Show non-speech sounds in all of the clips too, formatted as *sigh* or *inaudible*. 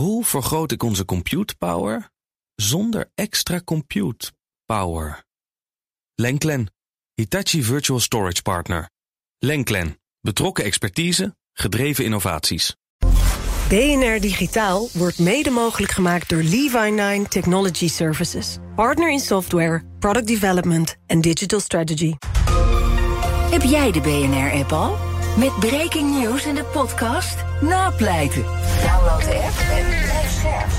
Hoe vergroot ik onze compute power zonder extra compute power? Lenklen, Hitachi Virtual Storage Partner. Lenklen, betrokken expertise, gedreven innovaties. BNR Digitaal wordt mede mogelijk gemaakt door Levi9 Technology Services. Partner in software, product development en digital strategy. Heb jij de BNR-app al? Met breaking news en de podcast Napleiten. Download de app en blijf scherp.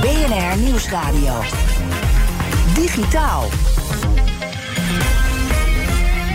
BNR Nieuwsradio. Digitaal.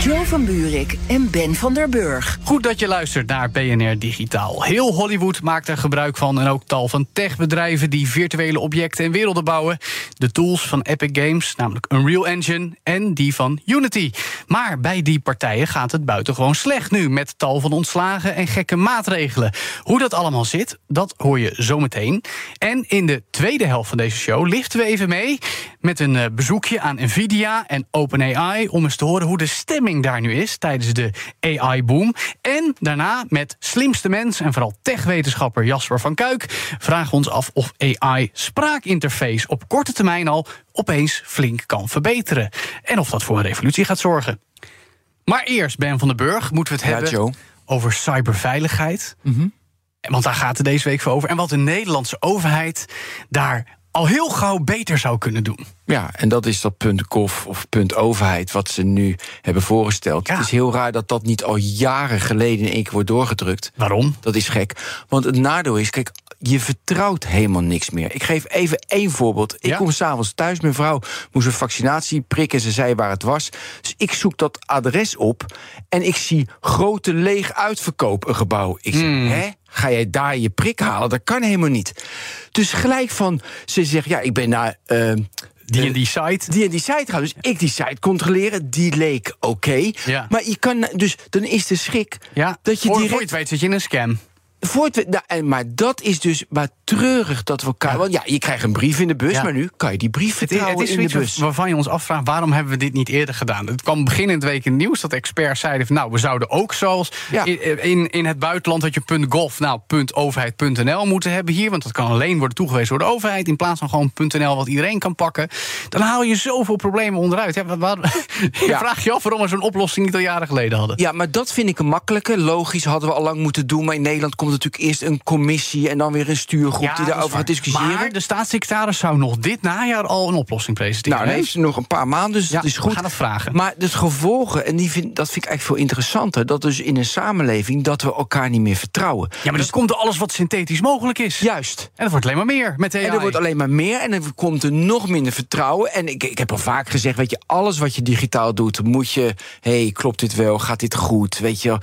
Joe van Buurik en Ben van der Burg. Goed dat je luistert naar BNR Digitaal. Heel Hollywood maakt er gebruik van en ook tal van techbedrijven die virtuele objecten en werelden bouwen. De tools van Epic Games, namelijk Unreal Engine en die van Unity. Maar bij die partijen gaat het buitengewoon slecht nu met tal van ontslagen en gekke maatregelen. Hoe dat allemaal zit, dat hoor je zometeen. En in de tweede helft van deze show liften we even mee met een eh, bezoekje aan Nvidia en OpenAI om eens te horen hoe de stemming daar nu is tijdens de AI-boom. En daarna met slimste mens en vooral techwetenschapper Jasper van Kuik vragen we ons af of AI spraakinterface op korte termijn al opeens flink kan verbeteren. En of dat voor een revolutie gaat zorgen. Maar eerst, Ben van den Burg, moeten we het Ja, hebben Joe. over cyberveiligheid. Want daar gaat het deze week voor over. En wat de Nederlandse overheid daar al heel gauw beter zou kunnen doen. Ja, en dat is dat punt kof of punt overheid wat ze nu hebben voorgesteld. Ja. Het is heel raar dat dat niet al jaren geleden in één keer wordt doorgedrukt. Waarom? Dat is gek. Want het nadeel is, kijk, je vertrouwt helemaal niks meer. Ik geef even één voorbeeld. Ik Ja? kom s'avonds thuis, mijn vrouw moest een vaccinatie prikken. Ze zei waar het was. Dus ik zoek dat adres op en ik zie grote leeg uitverkoop een gebouw. Ik zeg, Hmm. hè? Ga jij daar je prik halen? Dat kan helemaal niet. Dus gelijk van, ze zegt, ja, ik ben naar... eh, Die en die site. die en die site gaan. Dus ik die site controleren, die leek oké. Ja. Maar je kan, dus dan is de schrik Ja, dat je direct... het weet zit je in een scam. Voor het, nou, en, maar dat is dus maar treurig dat we elkaar. Ja. Want ja, je krijgt een brief in de bus, Ja. maar nu kan je die brief Het is, vertrouwen het is in de bus. waarvan je ons afvraagt... waarom hebben we dit niet eerder gedaan? Het kwam beginnende week in het nieuws dat experts zeiden... Van, nou, we zouden ook zoals Ja. in, in, in het buitenland... dat je .gov, nou, .overheid.nl moeten hebben hier... want dat kan alleen worden toegewezen door de overheid... in plaats van gewoon .nl wat iedereen kan pakken. Dan haal je zoveel problemen onderuit. Ja, wat- *laughs* je vraagt je af waarom we zo'n oplossing niet al jaren geleden hadden. Ja, maar dat vind ik een makkelijke. Logisch hadden we al lang moeten doen. Maar in Nederland komt natuurlijk eerst een commissie en dan weer een stuurgroep die daarover gaat discussiëren. Maar de staatssecretaris zou nog dit najaar al een oplossing presenteren. nou, dan heeft ze nog een paar maanden, dus Ja, dat is goed. we gaan het vragen. Maar het gevolgen, en die vind, dat vind ik eigenlijk veel interessanter... dat dus in een samenleving dat we elkaar niet meer vertrouwen. Ja, maar dat komt door alles wat synthetisch mogelijk is. Juist. En dat wordt alleen maar meer met AI. En er wordt alleen maar meer en er komt er nog minder vertrouwen. En ik, ik heb al vaak gezegd, weet je, alles wat je digitaal doet, moet je... hé, hey, klopt dit wel, gaat dit goed, weet je.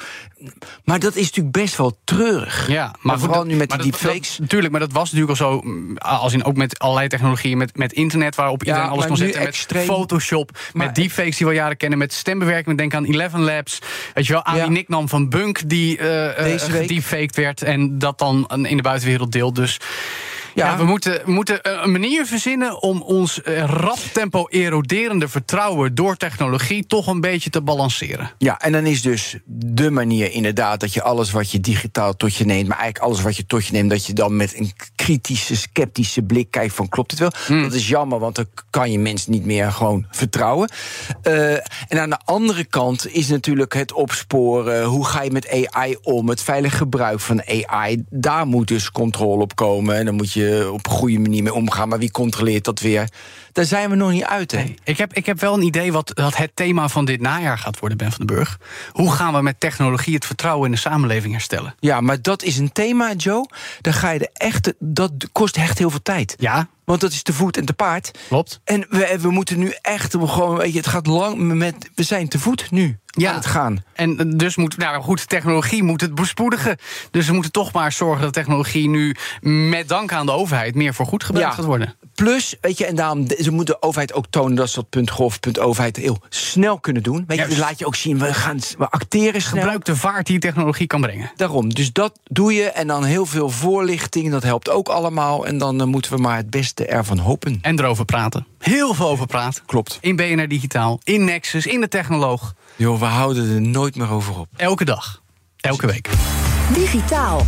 Maar dat is natuurlijk best wel treurig. Ja, maar, vooral nu met die deepfakes. Natuurlijk, maar dat was natuurlijk al zo. mm, Als in ook met allerlei technologieën, met, met internet, waarop iedereen alles kon zetten. Met extreem. Photoshop, Maar- met deepfakes die we al jaren kennen, met stembewerking. Denk aan Eleven Labs. Weet je wel, Ali Ja. Nicknam van Bunk, die uh, gedeepfaked werd. En dat dan in de buitenwereld deelt. Dus ja, we moeten, moeten een manier verzinnen om ons eh, rap tempo eroderende vertrouwen door technologie toch een beetje te balanceren. Ja, en dan is dus de manier inderdaad dat je alles wat je digitaal tot je neemt, maar eigenlijk alles wat je tot je neemt, dat je dan met een kritische, sceptische blik kijkt van klopt het wel? Hmm. Dat is jammer, want dan kan je mensen niet meer gewoon vertrouwen. Eh, en aan de andere kant is natuurlijk het opsporen. Hoe ga je met AI om? Het veilig gebruik van AI. Daar moet dus controle op komen. En dan moet je op een goede manier mee omgaan. Maar wie controleert dat weer? Daar zijn we nog niet uit, hè? Ik heb, ik heb wel een idee wat, wat het thema van dit najaar gaat worden, Ben van den Burg. Hoe gaan we met technologie het vertrouwen in de samenleving herstellen? Ja, maar dat is een thema, Joe. Dan ga je de echte. Dat kost echt heel veel tijd. Ja, Want dat is te voet en te paard. klopt. En we, we moeten nu echt gewoon. Weet je, het gaat lang met. We zijn te voet nu Ja. aan het gaan. En eh, dus moet, nou goed, technologie moet het bespoedigen. Dus we moeten toch maar zorgen dat technologie nu met dank aan de overheid meer voor goed gebruikt Ja. gaat worden. Plus, weet je, en daarom ze moet de overheid ook tonen dat ze dat .gov, .overheid heel snel kunnen doen. Weet je, dus laat je ook zien, we gaan we acteren snel. Gebruik de vaart die technologie kan brengen. Daarom, dus dat doe je. En dan heel veel voorlichting, dat helpt ook allemaal. En dan eh, moeten we maar het beste ervan hopen. En erover praten. Heel veel over praten. Klopt. In BNR Digitaal, in Nexus, in de Technoloog. Joh, we houden er nooit meer over op. Elke dag. Elke week. Digitaal.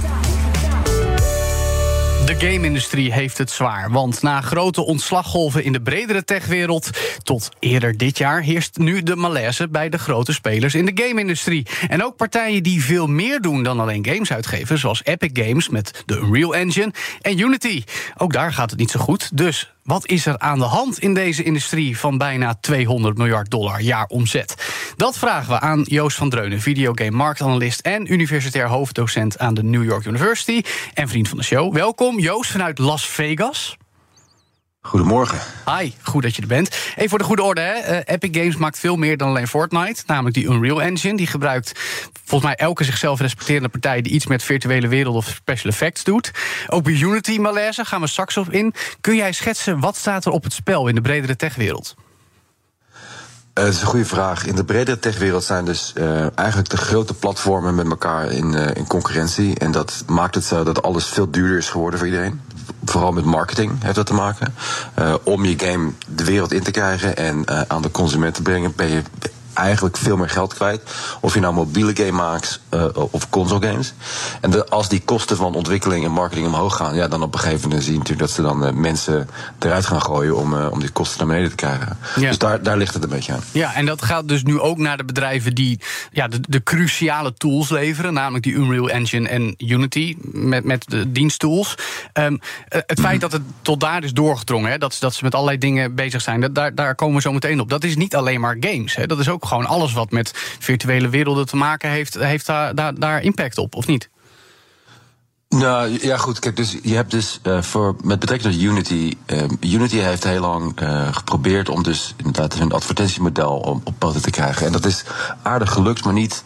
Game-industrie heeft het zwaar. Want na grote ontslaggolven in de bredere techwereld... tot eerder dit jaar heerst nu de malaise bij de grote spelers in de game-industrie. En ook partijen die veel meer doen dan alleen games uitgeven... zoals Epic Games met de Unreal Engine en Unity. Ook daar gaat het niet zo goed, dus wat is er aan de hand in deze industrie van bijna 200 miljard dollar jaar omzet? Dat vragen we aan Joost van Dreunen, videogame marktanalist en universitair hoofddocent aan de New York University en vriend van de show. Welkom Joost vanuit Las Vegas. Goedemorgen. Hi, goed dat je er bent. Even voor de goede orde, hè. Uh, Epic Games maakt veel meer dan alleen Fortnite. Namelijk die Unreal Engine. Die gebruikt volgens mij elke zichzelf respecterende partij... die iets met virtuele wereld of special effects doet. Ook bij Unity Malaise gaan we straks op in. Kun jij schetsen, wat staat er op het spel in de bredere techwereld? Uh, dat is een goede vraag. In de bredere techwereld zijn dus uh, eigenlijk de grote platformen met elkaar in, uh, in concurrentie. En dat maakt het zo dat alles veel duurder is geworden voor iedereen vooral met marketing heeft dat te maken. Uh, om je game de wereld in te krijgen en uh, aan de consument te brengen, eigenlijk veel meer geld kwijt. Of je nou mobiele game maakt uh, of console games. En de, als die kosten van ontwikkeling en marketing omhoog gaan, ja, dan op een gegeven moment zie je natuurlijk dat ze dan uh, mensen eruit gaan gooien om, uh, om die kosten naar beneden te krijgen. Ja. Dus daar, daar ligt het een beetje aan. Ja, en dat gaat dus nu ook naar de bedrijven die ja, de, de cruciale tools leveren, namelijk die Unreal Engine en Unity met, met de diensttools. Um, het feit dat het tot daar is doorgedrongen, hè, dat, dat ze met allerlei dingen bezig zijn, dat, daar, daar komen we zo meteen op. Dat is niet alleen maar games. Hè, dat is ook gewoon alles wat met virtuele werelden te maken heeft, heeft daar, daar, impact op, of niet? Nou ja, goed. Kijk, dus je hebt dus uh, voor met betrekking tot Unity. Uh, Unity heeft heel lang uh, geprobeerd om dus inderdaad een advertentiemodel op, op poten te krijgen. En dat is aardig gelukt, maar niet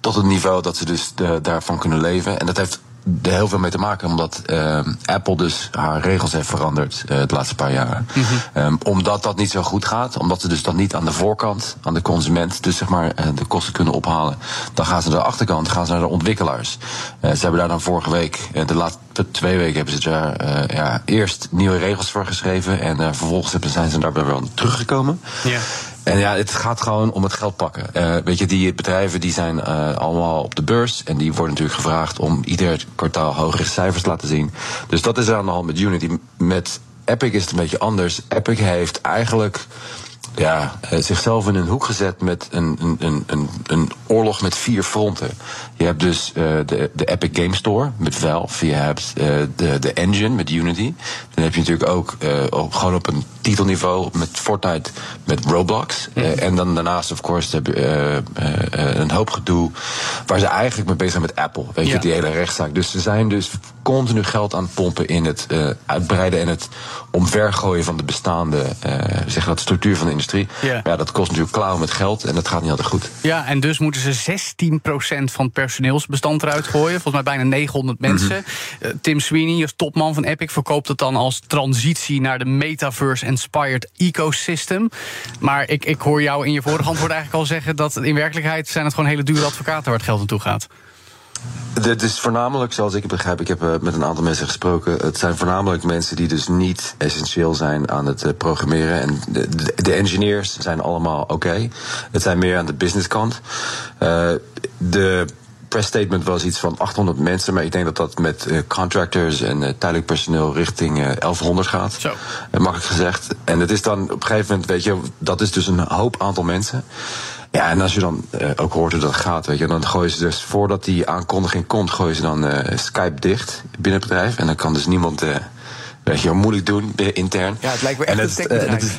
tot het niveau dat ze dus daarvan kunnen leven. En dat heeft er heel veel mee te maken, omdat uh, Apple dus haar regels heeft veranderd uh, de laatste paar jaren. Mm -hmm. um, omdat dat niet zo goed gaat, omdat ze dus dan niet aan de voorkant, aan de consument, dus zeg maar uh, de kosten kunnen ophalen, dan gaan ze naar de achterkant, gaan ze naar de ontwikkelaars. ze hebben daar dan vorige week, de laatste twee weken hebben ze daar ja, eerst nieuwe regels voor geschreven en vervolgens zijn ze daar weer teruggekomen. Yeah. En ja, het gaat gewoon om het geld pakken. Uh, weet je, die bedrijven die zijn uh, allemaal op de beurs. En die worden natuurlijk gevraagd om ieder kwartaal hogere cijfers te laten zien. Dus dat is aan de hand met Unity. Met Epic is het een beetje anders. Epic heeft eigenlijk ja, zichzelf in een hoek gezet met een, een, een, een oorlog met vier fronten. Je hebt dus uh, de, de Epic Game Store met Valve. Je hebt uh, de, de engine met Unity. Dan heb je natuurlijk ook uh, op, gewoon op een titelniveau met Fortnite met Roblox. Mm. en dan daarnaast, of course, heb je een hoop gedoe waar ze eigenlijk mee bezig zijn met Apple. Weet je, die hele rechtszaak. Dus ze zijn dus continu geld aan het pompen in het uitbreiden en het omvergooien van de bestaande zeg dat, structuur van de industrie. Yeah. Ja, dat kost natuurlijk klauwen met geld en dat gaat niet altijd goed. Ja, en dus moeten ze 16% van het personeelsbestand eruit gooien. Volgens mij bijna 900 mensen. Mm -hmm. uh, Tim Sweeney, als topman van Epic, verkoopt het dan als transitie naar de metaverse-inspired ecosystem. Maar ik, ik hoor jou in je vorige antwoord *laughs* eigenlijk al zeggen dat in werkelijkheid zijn het gewoon hele dure advocaten waar het geld naartoe gaat. Het is voornamelijk, zoals ik het begrijp, ik heb uh, met een aantal mensen gesproken. Het zijn voornamelijk mensen die dus niet essentieel zijn aan het uh, programmeren. En de, de, de, engineers zijn allemaal oké. Okay. Het zijn meer aan de businesskant. Uh, de press statement was iets van 800 mensen, maar ik denk dat dat met contractors en tijdelijk personeel richting 1100 gaat. Zo. makkelijk gezegd. En het is dan op een gegeven moment, weet je, dat is dus een hoop aantal mensen. Ja, en als je dan uh, ook hoort hoe dat gaat, weet je, dan gooien ze dus voordat die aankondiging komt, gooien ze dan uh, Skype dicht binnen het bedrijf. En dan kan dus niemand, uh, weet je, moeilijk doen intern. Ja, het lijkt me echt en een het is,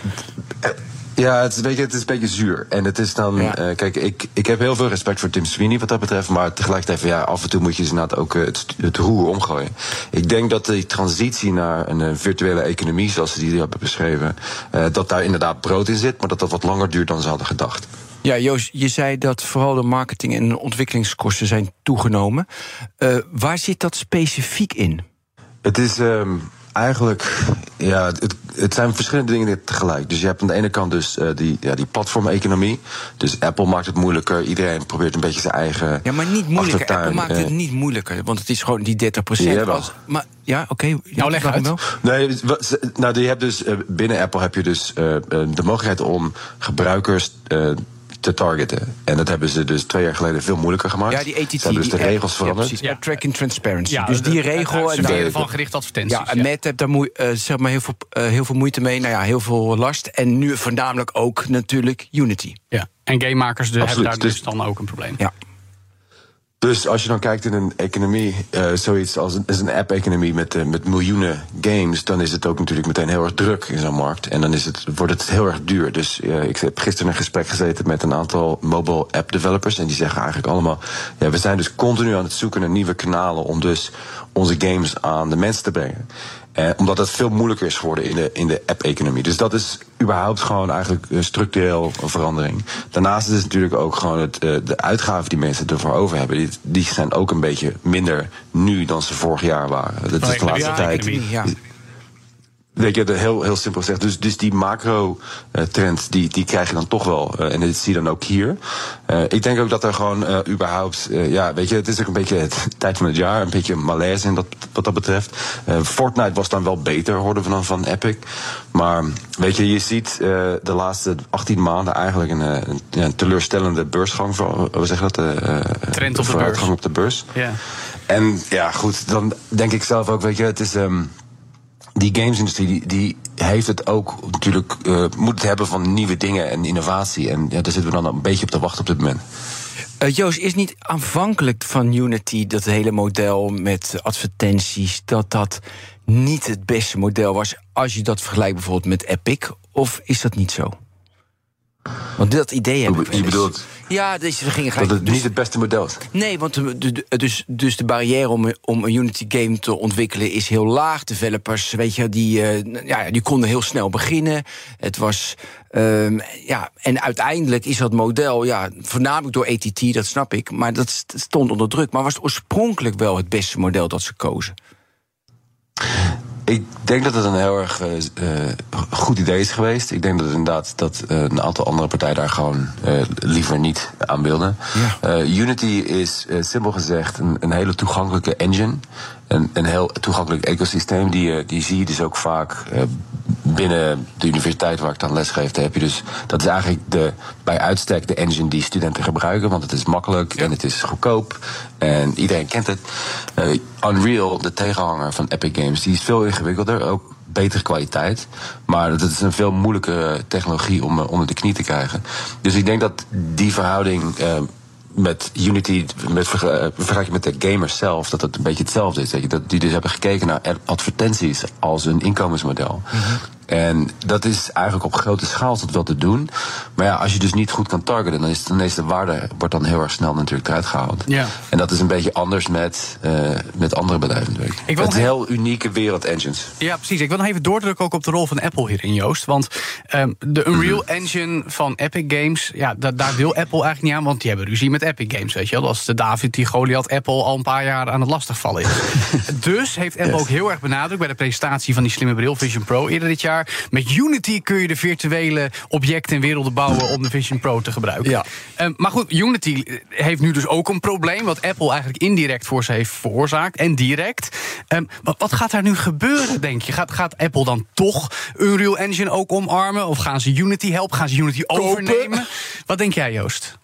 ja, het is, weet je, het is een beetje zuur. En het is dan. Ja. Uh, kijk, ik, ik heb heel veel respect voor Tim Sweeney wat dat betreft. Maar tegelijkertijd, ja, af en toe moet je dus inderdaad ook het, het roer omgooien. Ik denk dat die transitie naar een, virtuele economie, zoals ze die hebben beschreven, dat daar inderdaad brood in zit. Maar dat dat wat langer duurt dan ze hadden gedacht. Ja, Joost, je zei dat vooral de marketing- en ontwikkelingskosten zijn toegenomen. Uh, waar zit dat specifiek in? Het is um, eigenlijk, ja, het, het, zijn verschillende dingen tegelijk. Dus je hebt aan de ene kant dus uh, die, ja, die platformeconomie. Dus Apple maakt het moeilijker. Iedereen probeert een beetje zijn eigen. Ja, maar niet moeilijker. Achtertuin. Apple maakt het niet moeilijker, want het is gewoon die 30 procent. Ja, maar ja, oké. Okay. Nou, leg uit. Wel. Nee, nou, je hebt dus, binnen Apple heb je dus uh, de mogelijkheid om gebruikers te targeten. En dat hebben ze dus twee jaar geleden veel moeilijker gemaakt. Ja, die ATT. Ze hebben dus de regels veranderd. precies, Ja. Tracking Transparency. Ja, dus die regel... en daar- van gerichte advertenties. Ja, en Matt heeft daar moe- eh, zeg maar heel, veel, eh, heel veel moeite mee. Nou ja, heel veel last. En nu voornamelijk ook natuurlijk Unity. Ja. En gamemakers de, hebben Absoluut. daar dus Dus- dan ook een probleem. Ja. Dus als je dan kijkt in een economie, eh, zoiets als een, een app-economie met, eh, met miljoenen games, dan is het ook natuurlijk meteen heel erg druk in zo'n markt. En dan is het, wordt het heel erg duur. Dus eh, ik heb gisteren een gesprek gezeten met een aantal mobile app developers. En die zeggen eigenlijk allemaal: ja, we zijn dus continu aan het zoeken naar nieuwe kanalen om dus onze games aan de mensen te brengen. Eh, omdat het veel moeilijker is geworden in de, in de app-economie. Dus dat is überhaupt gewoon eigenlijk een structureel een verandering. Daarnaast is het natuurlijk ook gewoon het, eh, de uitgaven die mensen ervoor over hebben. Die, die zijn ook een beetje minder nu dan ze vorig jaar waren. Dat is de laatste tijd. Weet je, heel, heel simpel gezegd. Dus, dus die macro-trend, die, die krijg je dan toch wel. eh, en dit zie je dan ook hier. Eh, ik denk ook dat er gewoon eh, überhaupt... eh, ja, weet je, het is ook een beetje het *laughs* tijd van het jaar. Een beetje malaise in dat, wat dat betreft. Eh, Fortnite was dan wel beter, hoorden we dan van Epic. Maar weet je, je ziet eh, de laatste 18 maanden eigenlijk een, eh, een, teleurstellende beursgang. Voor, hoe zeg je dat? eh, eh, Trend op de beurs. op de beurs. Ja. En ja, goed, dan denk ik zelf ook, weet je, het is. ehm, die gamesindustrie die, die heeft het ook natuurlijk, eh, moet het hebben van nieuwe dingen en innovatie. En ja, daar zitten we dan een beetje op te wachten op dit moment. Eh, Joost, is niet aanvankelijk van Unity dat hele model met advertenties, dat dat niet het beste model was als je dat vergelijkt bijvoorbeeld met Epic? Of is dat niet zo? Want dat idee heb ik je bedoelt Ja, dus we gingen dat het dus- niet het beste model is. Nee, want de, dus, dus de barrière om, om een Unity game te ontwikkelen is heel laag. Developers, weet je, die, eh, ja, die konden heel snel beginnen. Het was. ehm, ja, en uiteindelijk is dat model, ja, voornamelijk door ATT, dat snap ik, maar dat st- stond onder druk. Maar was het oorspronkelijk wel het beste model dat ze kozen? Ik denk dat het een heel erg eh, eh, goed idee is geweest. Ik denk dat inderdaad dat eh, een aantal andere partijen daar gewoon liever niet aan wilden. Unity is simpel gezegd een, een hele toegankelijke engine. Een, een heel toegankelijk ecosysteem. Die, eh, die zie je dus ook vaak eh, binnen de universiteit waar ik dan lesgeef. Heb je dus, dat is eigenlijk de, bij uitstek de engine die studenten gebruiken. Want het is makkelijk en het is goedkoop. En iedereen kent het. Eh, Unreal, de tegenhanger van Epic Games, die is veel ingewikkelder. Ook betere kwaliteit. Maar het is een veel moeilijkere technologie om onder de knie te krijgen. Dus ik denk dat die verhouding. Met Unity, met eh, vergelijk met de gamers zelf, dat het een beetje hetzelfde is. Dat die dus hebben gekeken naar ad- advertenties als een inkomensmodel. En dat is eigenlijk op grote schaal tot wel te doen. Maar ja, als je dus niet goed kan targeten, dan is, dan is de waarde wordt dan heel erg snel natuurlijk eruit gehaald. Ja. En dat is een beetje anders met, eh, met andere bedrijven natuurlijk. Ik wil het is heel unieke wereld engines. Ja, precies. Ik wil nog even doordrukken ook op de rol van Apple hierin, Joost. Want ehm, de Unreal Mhm. Engine van Epic Games, ja, da- daar wil Apple eigenlijk niet aan, want die hebben ruzie met Epic Games, weet je wel. Dat is de David die Goliath Apple al een paar jaar aan het lastigvallen is. *laughs* dus heeft Apple Yes. ook heel erg benadrukt bij de presentatie van die slimme bril Vision Pro eerder dit jaar. Met Unity kun je de virtuele objecten en werelden bouwen om de Vision Pro te gebruiken. Ja. Ehm, maar goed, Unity heeft nu dus ook een probleem, wat Apple eigenlijk indirect voor ze heeft veroorzaakt en direct. Ehm, wat, wat gaat daar nu gebeuren, denk je? Gaat, gaat Apple dan toch Unreal Engine ook omarmen? Of gaan ze Unity helpen? Gaan ze Unity overnemen? Wat denk jij, Joost?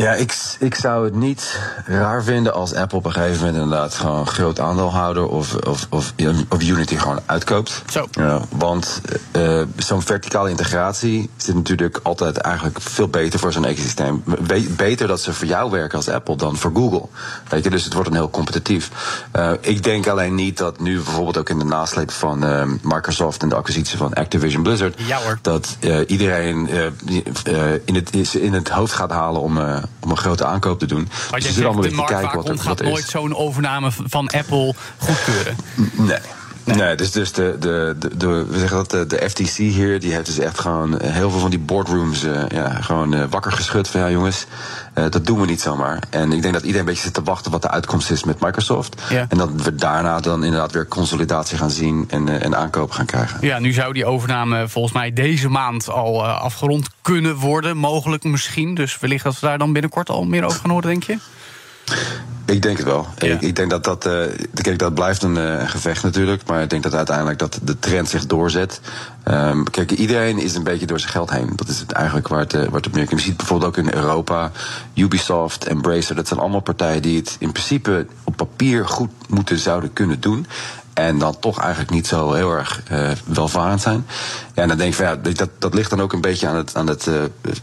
Ja, ik, ik zou het niet raar vinden als Apple op een gegeven moment inderdaad gewoon groot aandeelhouder of, of, of, of Unity gewoon uitkoopt. Zo. Ja, want eh, zo'n verticale integratie zit natuurlijk altijd eigenlijk veel beter voor zo'n ecosysteem. Beter dat ze voor jou werken als Apple dan voor Google. Weet je, dus het wordt een heel competitief. Eh, ik denk alleen niet dat nu bijvoorbeeld ook in de nasleep van eh, Microsoft en de acquisitie van Activision Blizzard, Ja, hoor. dat iedereen in, het, in het hoofd gaat halen om, om een grote aankoop te doen. Maar Dus je zegt, allemaal de weer te kijken wat er, wat gaat er nooit is. zo'n overname van Apple goedkeuren. Nee. Nee, dus, dus de, de, de, de, we zeggen dat, de, de FTC hier, die heeft dus echt gewoon heel veel van die boardrooms eh, ja, gewoon eh, wakker geschud van ja jongens, eh, dat doen we niet zomaar. En ik denk dat iedereen een beetje zit te wachten wat de uitkomst is met Microsoft. Ja. En dat we daarna dan inderdaad weer consolidatie gaan zien en, en aankopen gaan krijgen. Ja, nu zou die overname volgens mij deze maand al afgerond kunnen worden. Mogelijk misschien. Dus wellicht dat we daar dan binnenkort al meer over gaan horen, denk je? Ik denk het wel. Ik, ik, denk dat dat, uh, kijk, dat blijft een uh, gevecht natuurlijk. Maar ik denk dat uiteindelijk dat de trend zich doorzet. Um, kijk, iedereen is een beetje door zijn geld heen. Dat is het eigenlijk waar het, uh, waar het op neerkomt. Je ziet bijvoorbeeld ook in Europa, Ubisoft, Embracer. Dat zijn allemaal partijen die het in principe op papier goed moeten zouden kunnen doen. En dan toch eigenlijk niet zo heel erg uh, welvarend zijn. Ja, en dan denk ik van ja, dat, dat ligt dan ook een beetje aan het, aan het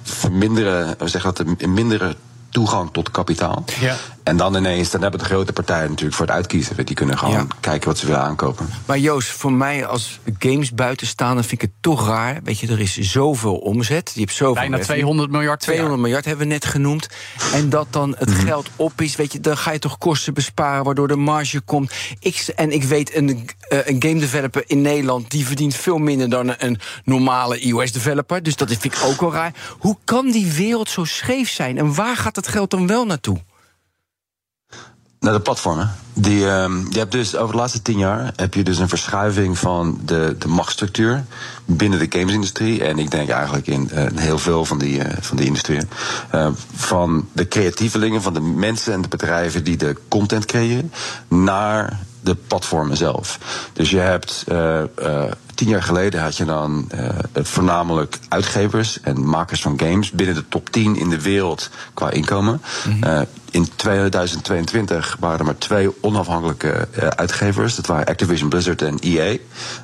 verminderen, we zeggen dat, een mindere toegang tot kapitaal. Ja. En dan ineens, dan hebben de grote partijen natuurlijk voor het uitkiezen. Die kunnen gewoon kijken wat ze willen aankopen. Maar Joost, voor mij als games buitenstaander vind ik het toch raar. Weet je, er is zoveel omzet. Je hebt zoveel Bijna 200 miljard. 200 miljard hebben we net genoemd. En dat dan het mhm. geld op is, weet je, dan ga je toch kosten besparen... waardoor de marge komt. Ik, en ik weet, een, uh, een game developer in Nederland... die verdient veel minder dan een normale iOS-developer. Dus dat vind ik ook wel raar. Hoe kan die wereld zo scheef zijn? En waar gaat het geld dan wel naartoe? Naar de platformen. Die, uh, je hebt dus over de laatste tien jaar heb je dus een verschuiving van de, de machtsstructuur binnen de gamesindustrie. En ik denk eigenlijk in uh, heel veel van die, uh, van die industrieën. Uh, van de creatievelingen, van de mensen en de bedrijven die de content creëren, naar de platformen zelf. Dus je hebt tien jaar geleden had je dan uh, voornamelijk uitgevers en makers van games binnen de top 10 in de wereld qua inkomen. Mm -hmm. uh, in 2022 waren er maar twee onafhankelijke uh, uitgevers. Dat waren Activision Blizzard en EA.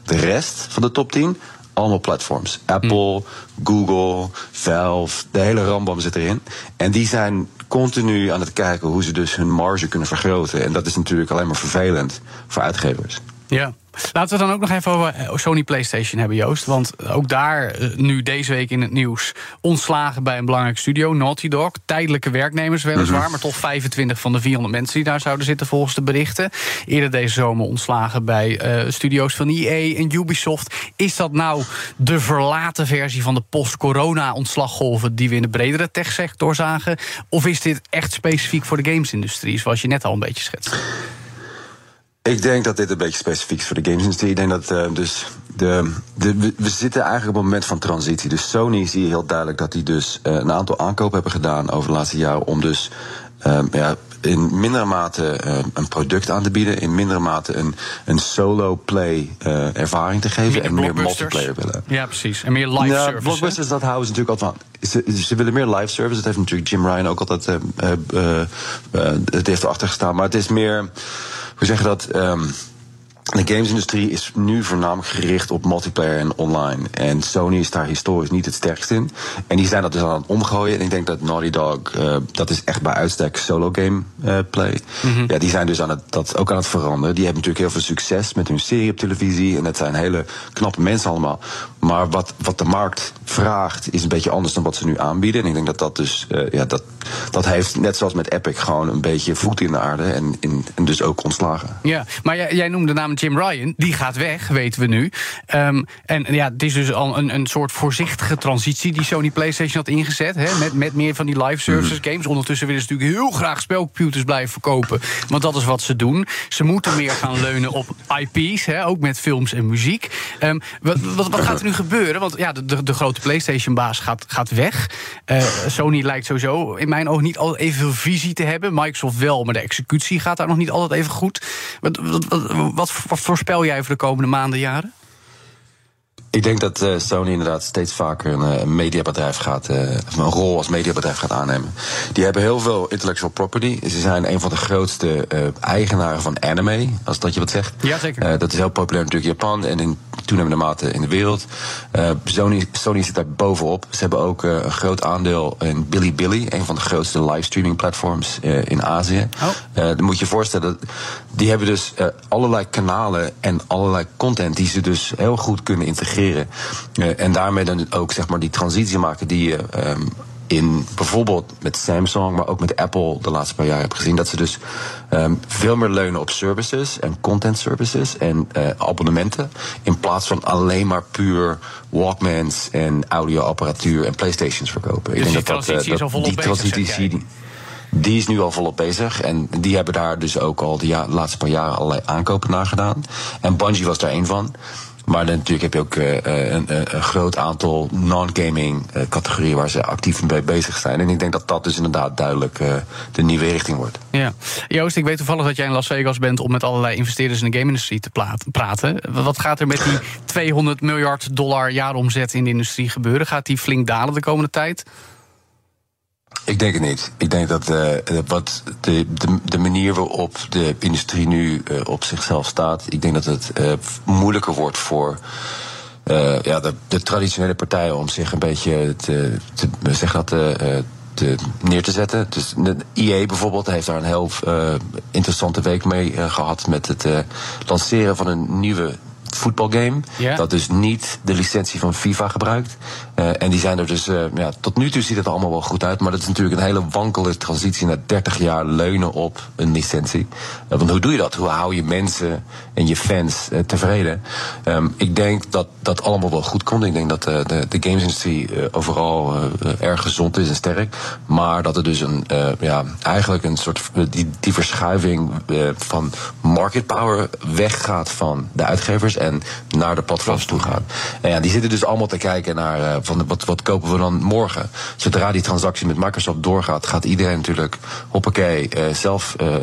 De rest van de top 10 allemaal platforms. Apple, mm. Google, Valve, de hele rambam zit erin. En die zijn continu aan het kijken hoe ze dus hun marge kunnen vergroten. En dat is natuurlijk alleen maar vervelend voor uitgevers. Ja. Laten we dan ook nog even over eh, Sony PlayStation hebben, Joost. Want ook daar, eh, nu deze week in het nieuws, ontslagen bij een belangrijk studio, Naughty Dog. Tijdelijke werknemers weliswaar, mhm. maar toch 25 van de 400 mensen die daar zouden zitten volgens de berichten. Eerder deze zomer ontslagen bij uh, studio's van EA en Ubisoft. Is dat nou de verlaten versie van de post-corona-ontslaggolven die we in de bredere techsector zagen? Of is dit echt specifiek voor de gamesindustrie, zoals je net al een beetje schetst? Ik denk dat dit een beetje specifiek is voor de gamesindustrie. Ik denk dat uh, dus de, de, we, zitten eigenlijk op een moment van transitie. Dus Sony zie je heel duidelijk dat die dus uh, een aantal aankopen hebben gedaan over de laatste jaren om dus um, ja, in mindere mate uh, een product aan te bieden, in mindere mate een, een solo-play uh, ervaring te geven meer en meer multiplayer willen. Ja, precies. En meer live ja, service. Blockbusters, dat houden ze natuurlijk altijd van. Ze, ze, willen meer live service. Dat heeft natuurlijk Jim Ryan ook altijd. Uh, het heeft erachter gestaan. Maar het is meer we zeggen dat. Um, de gamesindustrie is nu voornamelijk gericht op multiplayer en online. En Sony is daar historisch niet het sterkst in. En die zijn dat dus aan het omgooien. En ik denk dat Naughty Dog, uh, dat is echt bij uitstek solo game uh, play. Mm -hmm. Ja, die zijn dus aan het, dat ook aan het veranderen. Die hebben natuurlijk heel veel succes met hun serie op televisie. En dat zijn hele knappe mensen allemaal. Maar wat, wat de markt vraagt, is een beetje anders dan wat ze nu aanbieden. En ik denk dat dat dus, uh, ja, dat, dat heeft, net zoals met Epic, gewoon een beetje voet in de aarde. En, in, en dus ook ontslagen. Ja, maar jij, jij noemde de naam Jim Ryan. Die gaat weg, weten we nu. Um, en ja, het is dus al een, een soort voorzichtige transitie die Sony PlayStation had ingezet. Hè, met, met meer van die live services mhm. games. Ondertussen willen ze natuurlijk heel graag spelcomputers blijven verkopen. Want dat is wat ze doen. Ze moeten meer gaan leunen op IP's, hè, ook met films en muziek. Um, wat, wat, wat gaat er nu gebeuren? Want ja, de, de, grote PlayStation-baas gaat, gaat weg. Uh, Sony lijkt sowieso in mijn ogen niet altijd evenveel visie te hebben. Microsoft wel, maar de executie gaat daar nog niet altijd even goed. Wat, wat, wat, wat voorspel jij voor de komende maanden, jaren? Ik denk dat uh, Sony inderdaad steeds vaker een uh, mediabedrijf gaat, uh, een rol als mediabedrijf gaat aannemen. Die hebben heel veel intellectual property. Ze zijn een van de grootste eigenaren van anime, als dat je wat zegt. Ja, zeker. dat is heel populair natuurlijk in Japan en in toenemende mate in de wereld. Sony, Sony zit daar bovenop. Ze hebben ook een groot aandeel in Bilibili, een van de grootste livestreaming platforms in Azië. Oh. dan moet je je voorstellen, die hebben dus allerlei kanalen en allerlei content die ze dus heel goed kunnen integreren uh, en daarmee dan ook zeg maar die transitie maken die je um, in bijvoorbeeld met Samsung, maar ook met Apple de laatste paar jaar hebt gezien. Dat ze dus um, veel meer leunen op services en content services en uh, abonnementen. In plaats van alleen maar puur Walkmans en audioapparatuur en Playstations verkopen. Dus Ik denk die dat, transitie dat, uh, is al die transitie, die, die is nu al volop bezig. En die hebben daar dus ook al de, ja, de laatste paar jaren allerlei aankopen naar gedaan. En Bungie was daar één van. Maar dan natuurlijk heb je ook uh, een, een, groot aantal non-gaming uh, categorieën waar ze actief mee bezig zijn. En ik denk dat dat dus inderdaad duidelijk uh, de nieuwe richting wordt. Ja. Joost, ik weet toevallig dat jij in Las Vegas bent om met allerlei investeerders in de game-industrie te praten. Wat gaat er met die *laughs* 200 miljard dollar jaaromzet in de industrie gebeuren? Gaat die flink dalen de komende tijd? Ik denk het niet. Ik denk dat uh, wat de, de, de, manier waarop de industrie nu uh, op zichzelf staat, ik denk dat het moeilijker wordt voor ja, de, de, traditionele partijen om zich een beetje te, te zeg dat, te, neer te zetten. Dus de EA bijvoorbeeld heeft daar een heel interessante week mee gehad met het lanceren van een nieuwe voetbalgame. Yeah. Dat dus niet de licentie van FIFA gebruikt. Uh, en die zijn er dus, uh, ja, tot nu toe ziet het allemaal wel goed uit. Maar dat is natuurlijk een hele wankele transitie na 30 jaar leunen op een licentie. Uh, want hoe doe je dat? Hoe hou je mensen en je fans tevreden? Um, ik denk dat dat allemaal wel goed komt. Ik denk dat de, de gamesindustrie overal erg gezond is en sterk. Maar dat er dus een, ja, eigenlijk een soort die, die verschuiving van market power weggaat van de uitgevers en naar de platforms toe gaat. En ja, die zitten dus allemaal te kijken naar van wat, wat kopen we dan morgen? Zodra die transactie met Microsoft doorgaat, gaat iedereen natuurlijk hoppakee uh, zelf uh,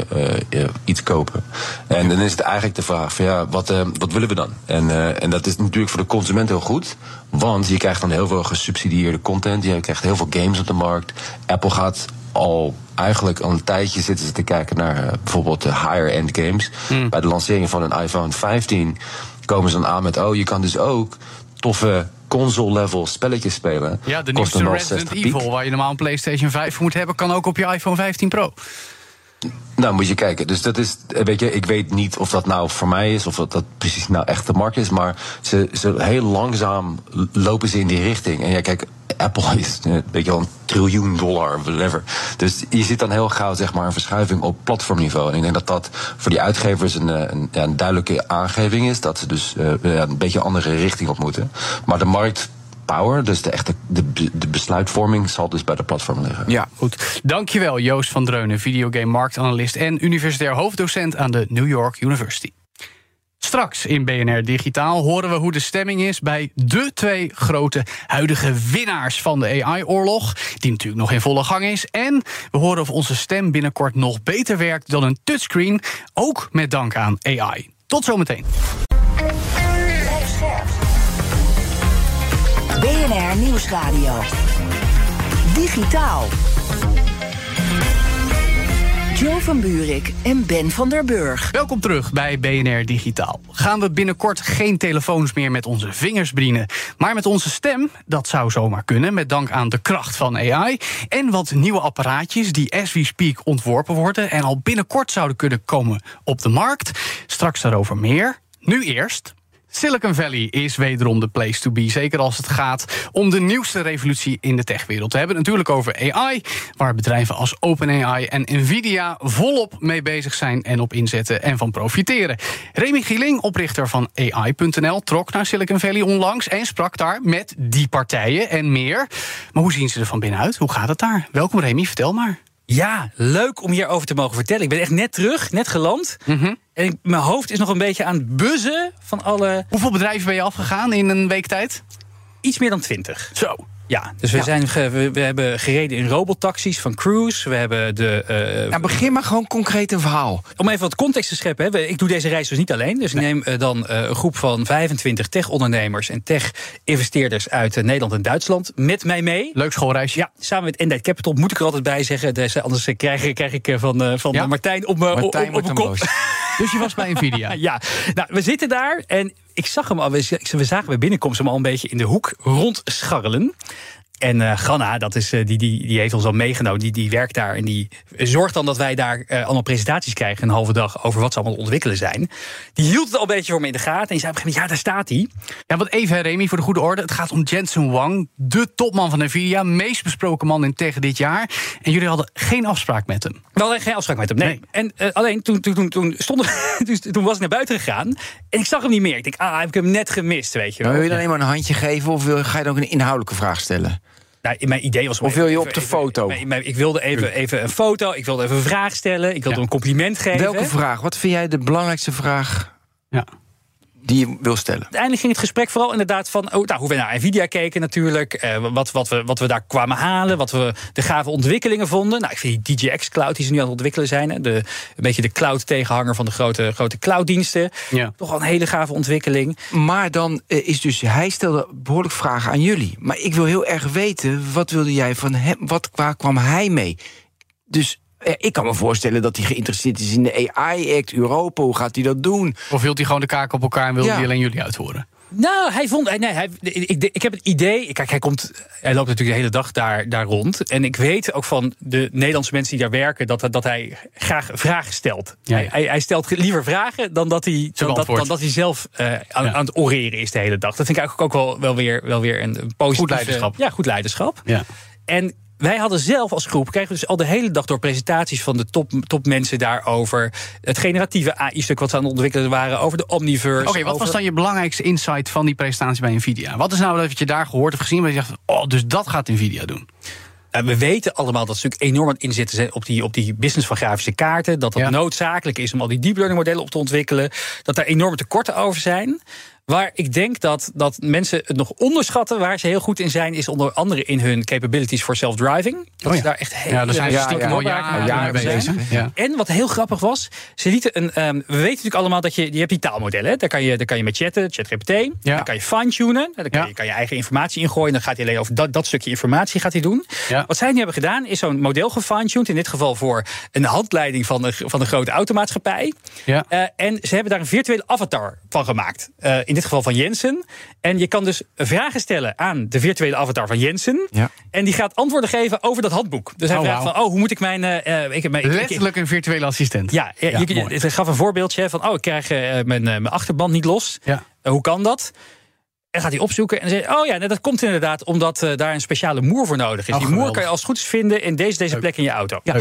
uh, iets kopen. En dan is het eigenlijk de vraag van ja, wat, wat willen we dan? En, en dat is natuurlijk voor de consument heel goed. Want je krijgt dan heel veel gesubsidieerde content. Je krijgt heel veel games op de markt. Apple gaat al eigenlijk al een tijdje zitten ze te kijken naar bijvoorbeeld de higher-end games. Mm. Bij de lancering van een iPhone 15 komen ze dan aan met: oh, je kan dus ook toffe console-level spelletjes spelen. Ja, de nieuwste Resident Evil, waar je normaal een PlayStation 5 moet hebben, kan ook op je iPhone 15 Pro. Nou, moet je kijken. Dus dat is, weet je, ik weet niet of dat nou voor mij is, of dat, dat precies nou echt de markt is, maar ze, ze heel langzaam lopen ze in die richting. En ja, kijk, Apple *laughs* is een beetje wel een triljoen dollar, whatever. Dus je ziet dan heel gauw zeg maar, een verschuiving op platformniveau. En ik denk dat dat voor die uitgevers een, eh, een, een duidelijke aangeving is. Dat ze dus een beetje andere richting op moeten. Maar de markt power, dus de echte de, de besluitvorming, zal dus bij de platform liggen. Ja, goed. Dankjewel Joost van Dreunen, videogame marktanalist en universitair hoofddocent aan de New York University. Straks in BNR Digitaal horen we hoe de stemming is bij de twee grote huidige winnaars van de AI-oorlog, die natuurlijk nog in volle gang is. En we horen of onze stem binnenkort nog beter werkt dan een touchscreen, ook met dank aan AI. Tot zometeen. BNR Nieuwsradio. Digitaal. Joe van Buurik en Ben van der Burg. Welkom terug bij BNR Digitaal. Gaan we binnenkort geen telefoons meer met onze vingers bedienen, maar met onze stem? Dat zou zomaar kunnen, met dank aan de kracht van AI. En wat nieuwe apparaatjes die as we speak ontworpen worden en al binnenkort zouden kunnen komen op de markt. Straks daarover meer. Nu eerst Silicon Valley is wederom de place to be. Zeker als het gaat om de nieuwste revolutie in de techwereld. We hebben het natuurlijk over AI, waar bedrijven als OpenAI en Nvidia volop mee bezig zijn en op inzetten en van profiteren. Remy Gieling, oprichter van AI.nl, trok naar Silicon Valley onlangs en sprak daar met die partijen en meer. Maar hoe zien ze er van binnenuit? Hoe gaat het daar? Welkom Remy, vertel maar. Ja, leuk om hierover te mogen vertellen. Ik ben echt net terug, net geland. Mhm. En mijn hoofd is nog een beetje aan het buzzen van alle. Hoeveel bedrijven ben je afgegaan in een week tijd? Iets meer dan twintig. Zo. Ja, dus we, Zijn, we, we, hebben gereden in robotaxis van Cruise. We hebben de. Uh, nou, begin maar gewoon concreet een verhaal. Om even wat context te scheppen. Hè. Ik doe deze reis dus niet alleen. Dus ik neem uh, dan uh, een groep van 25 tech-ondernemers en tech-investeerders uit Nederland en Duitsland met mij mee. Leuk schoolreisje. Ja, samen met Endite Capital moet ik er altijd bij zeggen. Dus, anders krijg, krijg ik van, van ja? Martijn op mijn op, op, op kop. Dus je was bij Nvidia? *laughs* ja, nou, we zitten daar en ik zag hem al, we zagen bij binnenkomst hem al een beetje in de hoek rondscharrelen. En uh, Ganna, dat is, uh, die, die, die heeft ons al meegenomen. Die, die werkt daar en die zorgt dan dat wij daar uh, allemaal presentaties krijgen. Een halve dag over wat ze allemaal ontwikkelen zijn. Die hield het al een beetje voor me in de gaten. En die zei op een gegeven moment, ja, daar staat hij. Ja, wat even, Remy, voor de goede orde. Het gaat om Jensen Wang, de topman van Nvidia. Meest besproken man in tegen dit jaar. En jullie hadden geen afspraak met hem. We hadden geen afspraak met hem, nee. nee. En alleen toen, toen, toen, toen, stonden, *laughs* toen was ik naar buiten gegaan. En ik zag hem niet meer. Ik denk, ah, heb ik hem net gemist, weet je wel. wil je dan eenmaal een handje geven of wil, ga je dan ook een inhoudelijke vraag stellen? Nou, mijn idee was. Of wil je op de foto? ik wilde even, even een foto, ik wilde even een vraag stellen, ik wilde een compliment geven. Welke vraag? Wat vind jij de belangrijkste vraag? Ja. Die je wil stellen. Uiteindelijk ging het gesprek vooral inderdaad van oh, nou, hoe we naar Nvidia keken natuurlijk. Eh, wat, wat, we, wat we daar kwamen halen. Wat we de gave ontwikkelingen vonden. Nou, ik vind die DJX Cloud die ze nu aan het ontwikkelen zijn. De, een beetje de cloud tegenhanger van de grote, grote clouddiensten. Ja. Toch wel een hele gave ontwikkeling. Maar dan eh, is dus, hij stelde behoorlijk vragen aan jullie. Maar ik wil heel erg weten, wat wilde jij van hem? Wat, waar kwam hij mee? Dus ik kan me voorstellen dat hij geïnteresseerd is in de AI-act, Europa. Hoe gaat hij dat doen? Of wilt hij gewoon de kaak op elkaar en wil Ja. hij alleen jullie uithoren? Nou, hij vond. Nee, hij, ik, ik heb het idee. Kijk, hij, komt, hij loopt natuurlijk de hele dag daar, daar rond. En ik weet ook van de Nederlandse mensen die daar werken. dat, dat hij graag vragen stelt. Ja, ja. Hij, hij, hij stelt liever vragen dan dat hij, dan, dat, dan dat hij zelf eh, aan, Ja. aan het oreren is de hele dag. Dat vind ik eigenlijk ook wel, wel, weer, wel weer een, een positief Goed leiderschap. Ja, goed leiderschap. Ja. En wij hadden zelf als groep, kregen we dus al de hele dag door presentaties van de top, topmensen daarover. Het generatieve AI-stuk wat ze aan het ontwikkelen waren, over de Omniverse. Oké, wat over- was dan je belangrijkste insight van die presentatie bij Nvidia? Wat is nou dat je daar gehoord of gezien, waar je dacht, oh, dus dat gaat Nvidia doen? We weten allemaal dat ze natuurlijk enorm aan het inzetten zijn op die, op die business van grafische kaarten. Dat dat Ja. noodzakelijk is om al die deep learning modellen op te ontwikkelen. Dat daar enorme tekorten over zijn. Waar ik denk dat, dat mensen het nog onderschatten, waar ze heel goed in zijn, is onder andere in hun capabilities voor self-driving. Dat Oh ja. daar echt heel Ja, daar zijn ze Ja, stiekem ja. al Ja, jaren, jaren mee bezig. En wat heel grappig was, ze lieten een. ehm, we weten natuurlijk allemaal dat je. Je hebt die taalmodellen. Daar kan je, daar kan je met chatten, ChatGPT. Ja. Daar kan je fine-tunen. Daar kan, je, kan je eigen informatie ingooien. Dan gaat hij alleen over dat, dat stukje informatie gaat hij doen. Wat zij nu hebben gedaan, is zo'n model gefine-tuned. In dit geval voor een handleiding van een, van een grote automaatschappij. Ja. Eh, en ze hebben daar een virtuele avatar van gemaakt. In dit geval van Jensen. En je kan dus vragen stellen aan de virtuele avatar van Jensen. Ja. En die gaat antwoorden geven over dat handboek. Dus hij Oh, vraagt van, oh, hoe moet ik mijn... eh, eh, ik, heb mijn- ik- ik- Letterlijk een virtuele assistent. ja, ja, Ja, je, het gaf een voorbeeldje van, oh, ik krijg eh, mijn, eh, mijn achterband niet los. Ja. Eh, hoe kan dat? En gaat hij opzoeken en zegt, oh ja, nou, dat komt inderdaad omdat eh, daar een speciale moer voor nodig is. Oh, die moer kan je als het goed is vinden in deze, deze plek in je auto. Ja,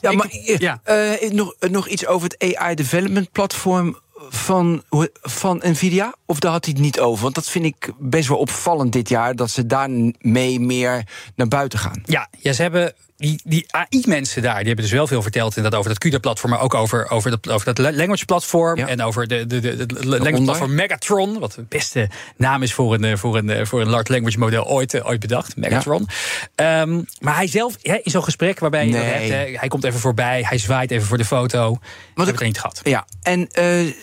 ja maar eh, ja. eh, nog, nog iets over het AI Development Platform van, van Nvidia? Of daar had hij het niet over? Want dat vind ik best wel opvallend dit jaar... dat ze daarmee meer naar buiten gaan. Ja, ja ze hebben die, die AI-mensen daar, die hebben dus wel veel verteld inderdaad over dat CUDA-platform, maar ook over, over, dat, over dat language-platform Ja. en over de, de, de, de language-platform Megatron, wat de beste naam is voor een, eh, voor een, eh, voor een large language model ooit, eh, ooit bedacht, Megatron. Ehm, maar hij zelf, hè, in zo'n gesprek waarbij je dat Nee. hebt, hè, hij komt even voorbij, hij zwaait even voor de foto. Wat heb ik- er niet gehad. Ja, en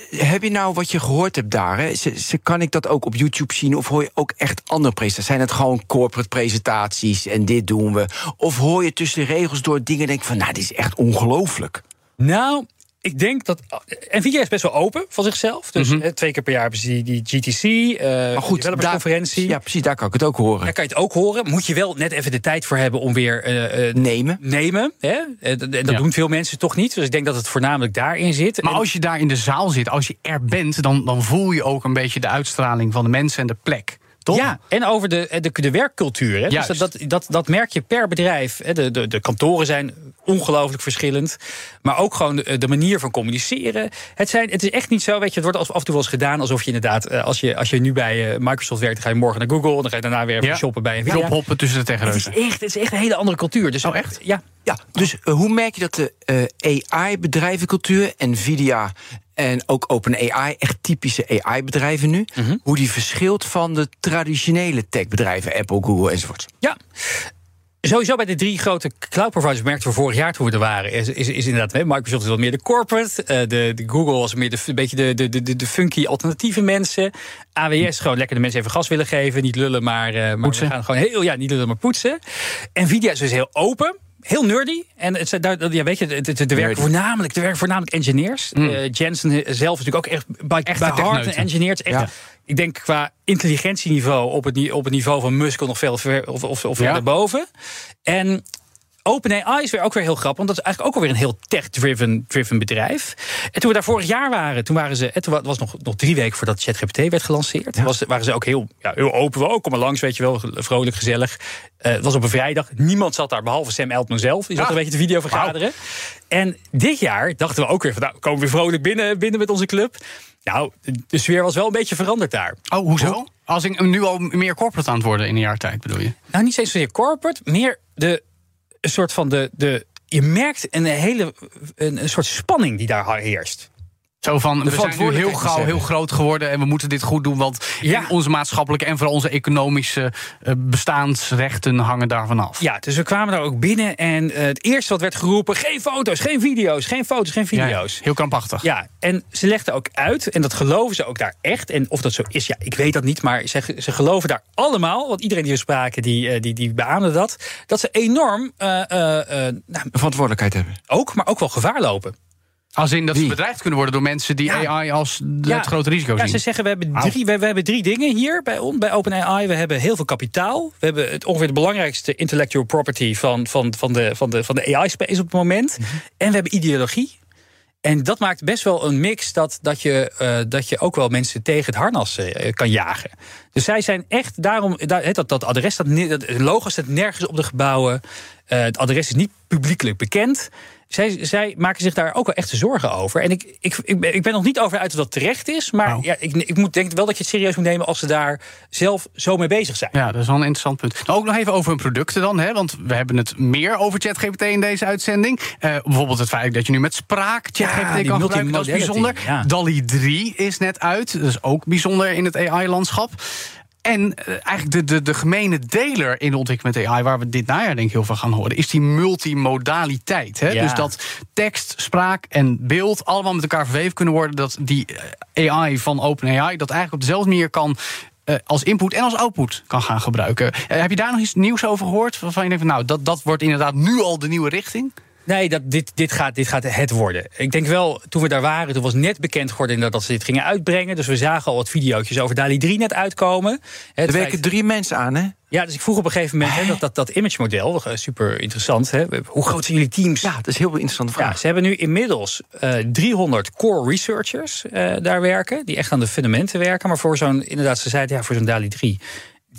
heb je nou wat je gehoord hebt daar? Hè? Ze, ze- kan ik dat ook op YouTube zien? Of hoor je ook echt andere presentaties? Zijn het gewoon corporate presentaties en dit doen we? Of hoor je tussen de regels door dingen en denk van... nou, dit is echt ongelooflijk. Nou, ik denk dat. Nvidia is best wel open van zichzelf. Dus eh, twee keer per jaar hebben ze die, die GTC, eh Maar goed, developersconferentie. ja, precies, daar kan ik het ook horen. Daar kan je het ook horen. Moet je wel net even de tijd voor hebben om weer eh, eh, Nemen. nemen. Hè? En dat en dat Ja. doen veel mensen toch niet. Dus ik denk dat het voornamelijk daarin zit. Maar En- als je daar in de zaal zit, als je er bent, dan, dan voel je ook een beetje de uitstraling van de mensen en de plek. Toch? Ja, en over de, de, de werkcultuur. Hè? Dus dat, dat, dat, dat merk je per bedrijf. Hè? De, de, de kantoren zijn ongelooflijk verschillend. Maar ook gewoon de, de manier van communiceren. Het, zijn, het is echt niet zo, weet je, het wordt af en toe wel eens gedaan alsof je inderdaad, eh, als je, als je nu bij eh, Microsoft werkt, dan ga je morgen naar Google, dan ga je daarna weer even Ja. shoppen bij Nvidia. Ophoppen tussen de Het is, echt, het is echt een hele andere cultuur. Dus Oh, echt? Ja. Ja, dus eh, hoe merk je dat de eh, AI-bedrijvencultuur, Nvidia en ook OpenAI, echt typische AI-bedrijven nu, hoe die verschilt van de traditionele techbedrijven, Apple, Google enzovoort? Ja. Sowieso bij de drie grote cloud providers merkten we vorig jaar toen we er waren. Is, is, is inderdaad, Microsoft is wat meer de corporate. eh, de, de Google was meer de, een beetje de, de, de, de funky alternatieve mensen. AWS gewoon lekker de mensen even gas willen geven. Niet lullen, maar, maar we gaan gewoon heel, ja, niet lullen, maar poetsen. Nvidia is dus heel open. Heel nerdy. En het, ja, weet je, het, het, er werken voornamelijk, er werken voornamelijk engineers. Eh, Jensen zelf is natuurlijk ook echt bij, Echte bij hard een techneuten. engineer. Het is echt, Ja. Ik denk qua intelligentieniveau op het, op het niveau van Musk nog veel ver, of, of, of Ja. verder boven. En OpenAI is weer ook weer heel grappig, want dat is eigenlijk ook alweer een heel tech-driven driven bedrijf. En toen we daar vorig jaar waren, toen waren ze, het was nog, nog drie weken voordat ChatGPT werd gelanceerd, was, waren ze ook heel, ja, heel open. Wel, kom maar langs, weet je wel, vrolijk, gezellig. Eh, het was op een vrijdag, niemand zat daar behalve Sam Altman zelf. Die zat Ah. een beetje te video vergaderen. En dit jaar dachten we ook weer van, nou, komen we weer vrolijk binnen, binnen met onze club. Nou, de sfeer was wel een beetje veranderd daar. Oh, hoezo? Als ik nu al meer corporate aan het worden in een jaar tijd, bedoel je? Nou, niet eens zozeer corporate, meer de een soort van de. de je merkt een hele een, een soort spanning die daar heerst. Zo van, we zijn nu heel gauw heel groot geworden en we moeten dit goed doen. Want Ja. onze maatschappelijke en vooral onze economische eh, bestaansrechten hangen daarvan af. Ja, dus we kwamen daar ook binnen en eh, het eerste wat werd geroepen... geen foto's, geen video's, geen foto's, geen Ja, video's. heel krampachtig. Ja, en ze legden ook uit, en dat geloven ze ook daar echt. En of dat zo is, ja, ik weet dat niet, maar ze, ze geloven daar allemaal... want iedereen die we spraken, die, eh, die, die beaamde dat... dat ze enorm nou, verantwoordelijkheid hebben. ook, maar ook wel gevaar lopen. Als in dat ze bedreigd kunnen worden door mensen die Ja. AI als de- Ja. het grote risico Ja, zien. ze zeggen we hebben, drie, we, we hebben drie dingen hier bij, bij OpenAI. We hebben heel veel kapitaal. We hebben het, ongeveer de belangrijkste intellectual property van, van, van de, van de, van de AI-space op het moment. Mhm. En we hebben ideologie. En dat maakt best wel een mix dat, dat, je, eh, dat je ook wel mensen tegen het harnas eh, kan jagen. Dus zij zijn echt daarom. daar- hè, dat, dat adres, dat, dat logo staat nergens op de gebouwen. Eh, het adres is niet publiekelijk bekend. Zij, zij maken zich daar ook wel echte zorgen over. En ik, ik, ik, ben, ik ben nog niet over uit of dat terecht is. Maar Nou. ja, ik, ik moet, denk wel dat je het serieus moet nemen als ze daar zelf zo mee bezig zijn. Ja, dat is wel een interessant punt. Nou, ook nog even over hun producten dan, hè, want we hebben het meer over ChatGPT in deze uitzending. Eh, bijvoorbeeld het feit dat je nu met spraak ChatGPT Ja, kan gebruiken, dat is bijzonder. ja. DALI 3 is net uit, dat is ook bijzonder in het AI-landschap. En eh, eigenlijk de, de, de gemene deler in de ontwikkeling met AI, waar we dit najaar denk ik heel veel gaan horen, is die multimodaliteit. Hè? Ja. Dus dat tekst, spraak en beeld allemaal met elkaar verweven kunnen worden. Dat die eh, AI van OpenAI dat eigenlijk op dezelfde manier kan eh, als input en als output kan gaan gebruiken. Heb je daar nog iets nieuws over gehoord? Waarvan je denkt, van, nou, dat, dat wordt inderdaad nu al de nieuwe richting? Nee, dat, dit, dit, gaat, dit gaat het worden. Ik denk wel, toen we daar waren, toen was net bekend geworden dat, dat ze dit gingen uitbrengen. Dus we zagen al wat video's over DALI 3 net uitkomen. Het Er werken drie mensen aan, hè? Ja, dus ik vroeg op een gegeven moment hè, dat, dat, dat image model, eh, super interessant. Hè, hoe groot zijn jullie teams? Ja, dat is een heel interessante Ja, vraag. ze hebben nu inmiddels eh 300 core researchers eh, daar werken, die echt aan de fundamenten werken. Maar voor zo'n, inderdaad, ze zeiden ja, voor zo'n DALI 3,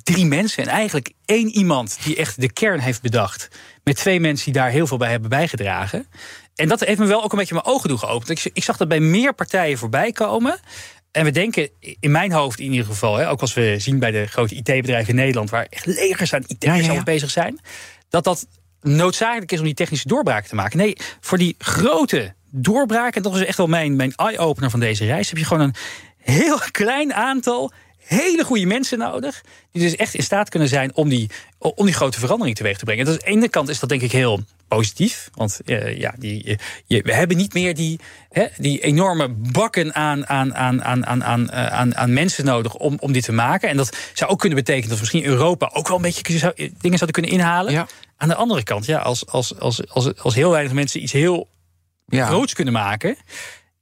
drie mensen en eigenlijk één iemand die echt de kern heeft bedacht. Met twee mensen die daar heel veel bij hebben bijgedragen. En dat heeft me wel ook een beetje mijn ogen doen geopend. Ik, ik zag dat bij meer partijen voorbij komen. En we denken, in mijn hoofd in ieder geval, hè, ook als we zien bij de grote IT-bedrijven in Nederland, waar echt legers aan Ja, ja, al bezig zijn, dat dat noodzakelijk is om die technische doorbraak te maken. Nee, voor die grote doorbraak, en dat is echt wel mijn, mijn eye-opener van deze reis, heb je gewoon een heel *laughs* klein aantal hele goede mensen nodig. Die dus echt in staat kunnen zijn om die, om die grote verandering teweeg te brengen. Dus aan de ene kant is dat denk ik heel positief. Want eh, ja, die, eh, je, we hebben niet meer die, hè, die enorme bakken aan, aan, aan, aan, aan, aan, eh, aan, aan mensen nodig om, om dit te maken. En dat zou ook kunnen betekenen dat misschien Europa ook wel een beetje zou- dingen zouden kunnen inhalen. Ja. Aan de andere kant, ja, als, als, als, als, als heel weinig mensen iets heel Ja. groots kunnen maken,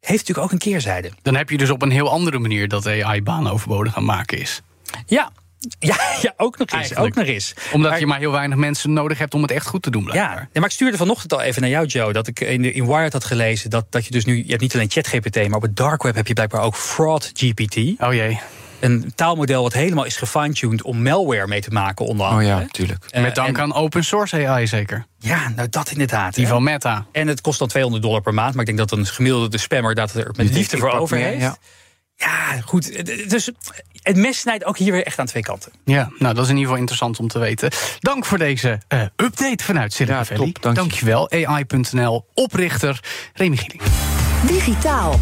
heeft natuurlijk ook een keerzijde. Dan heb je dus op een heel andere manier dat AI banen overbodig gaan maken is. Ja, ja, ja ook nog eens. Eigenlijk. Ook nog eens. Omdat Maar- je maar heel weinig mensen nodig hebt om het echt goed te doen, blijkbaar. Ja, ja, maar ik stuurde vanochtend al even naar jou, Joe. Dat ik in, in Wired had gelezen dat, dat je dus nu. Je hebt niet alleen ChatGPT, maar op het dark web heb je blijkbaar ook Fraud GPT. Oh jee. Een taalmodel wat helemaal is gefine-tuned om malware mee te maken, onder Oh andere. ja, natuurlijk. Eh, Met dank en- aan open source AI zeker. Ja, nou dat inderdaad. Die hè. van Meta. En het kost dan 200 dollar per maand. Maar ik denk dat een gemiddelde spammer dat er met liefde voor over heeft. ja. Ja, goed. Dus het mes snijdt ook hier weer echt aan twee kanten. Ja, nou dat is in ieder geval interessant om te weten. Dank voor deze eh, update vanuit Silicon Ja, Valley. top, dank je. Dankjewel. AI.nl, oprichter Remy Gieling. Digitaal.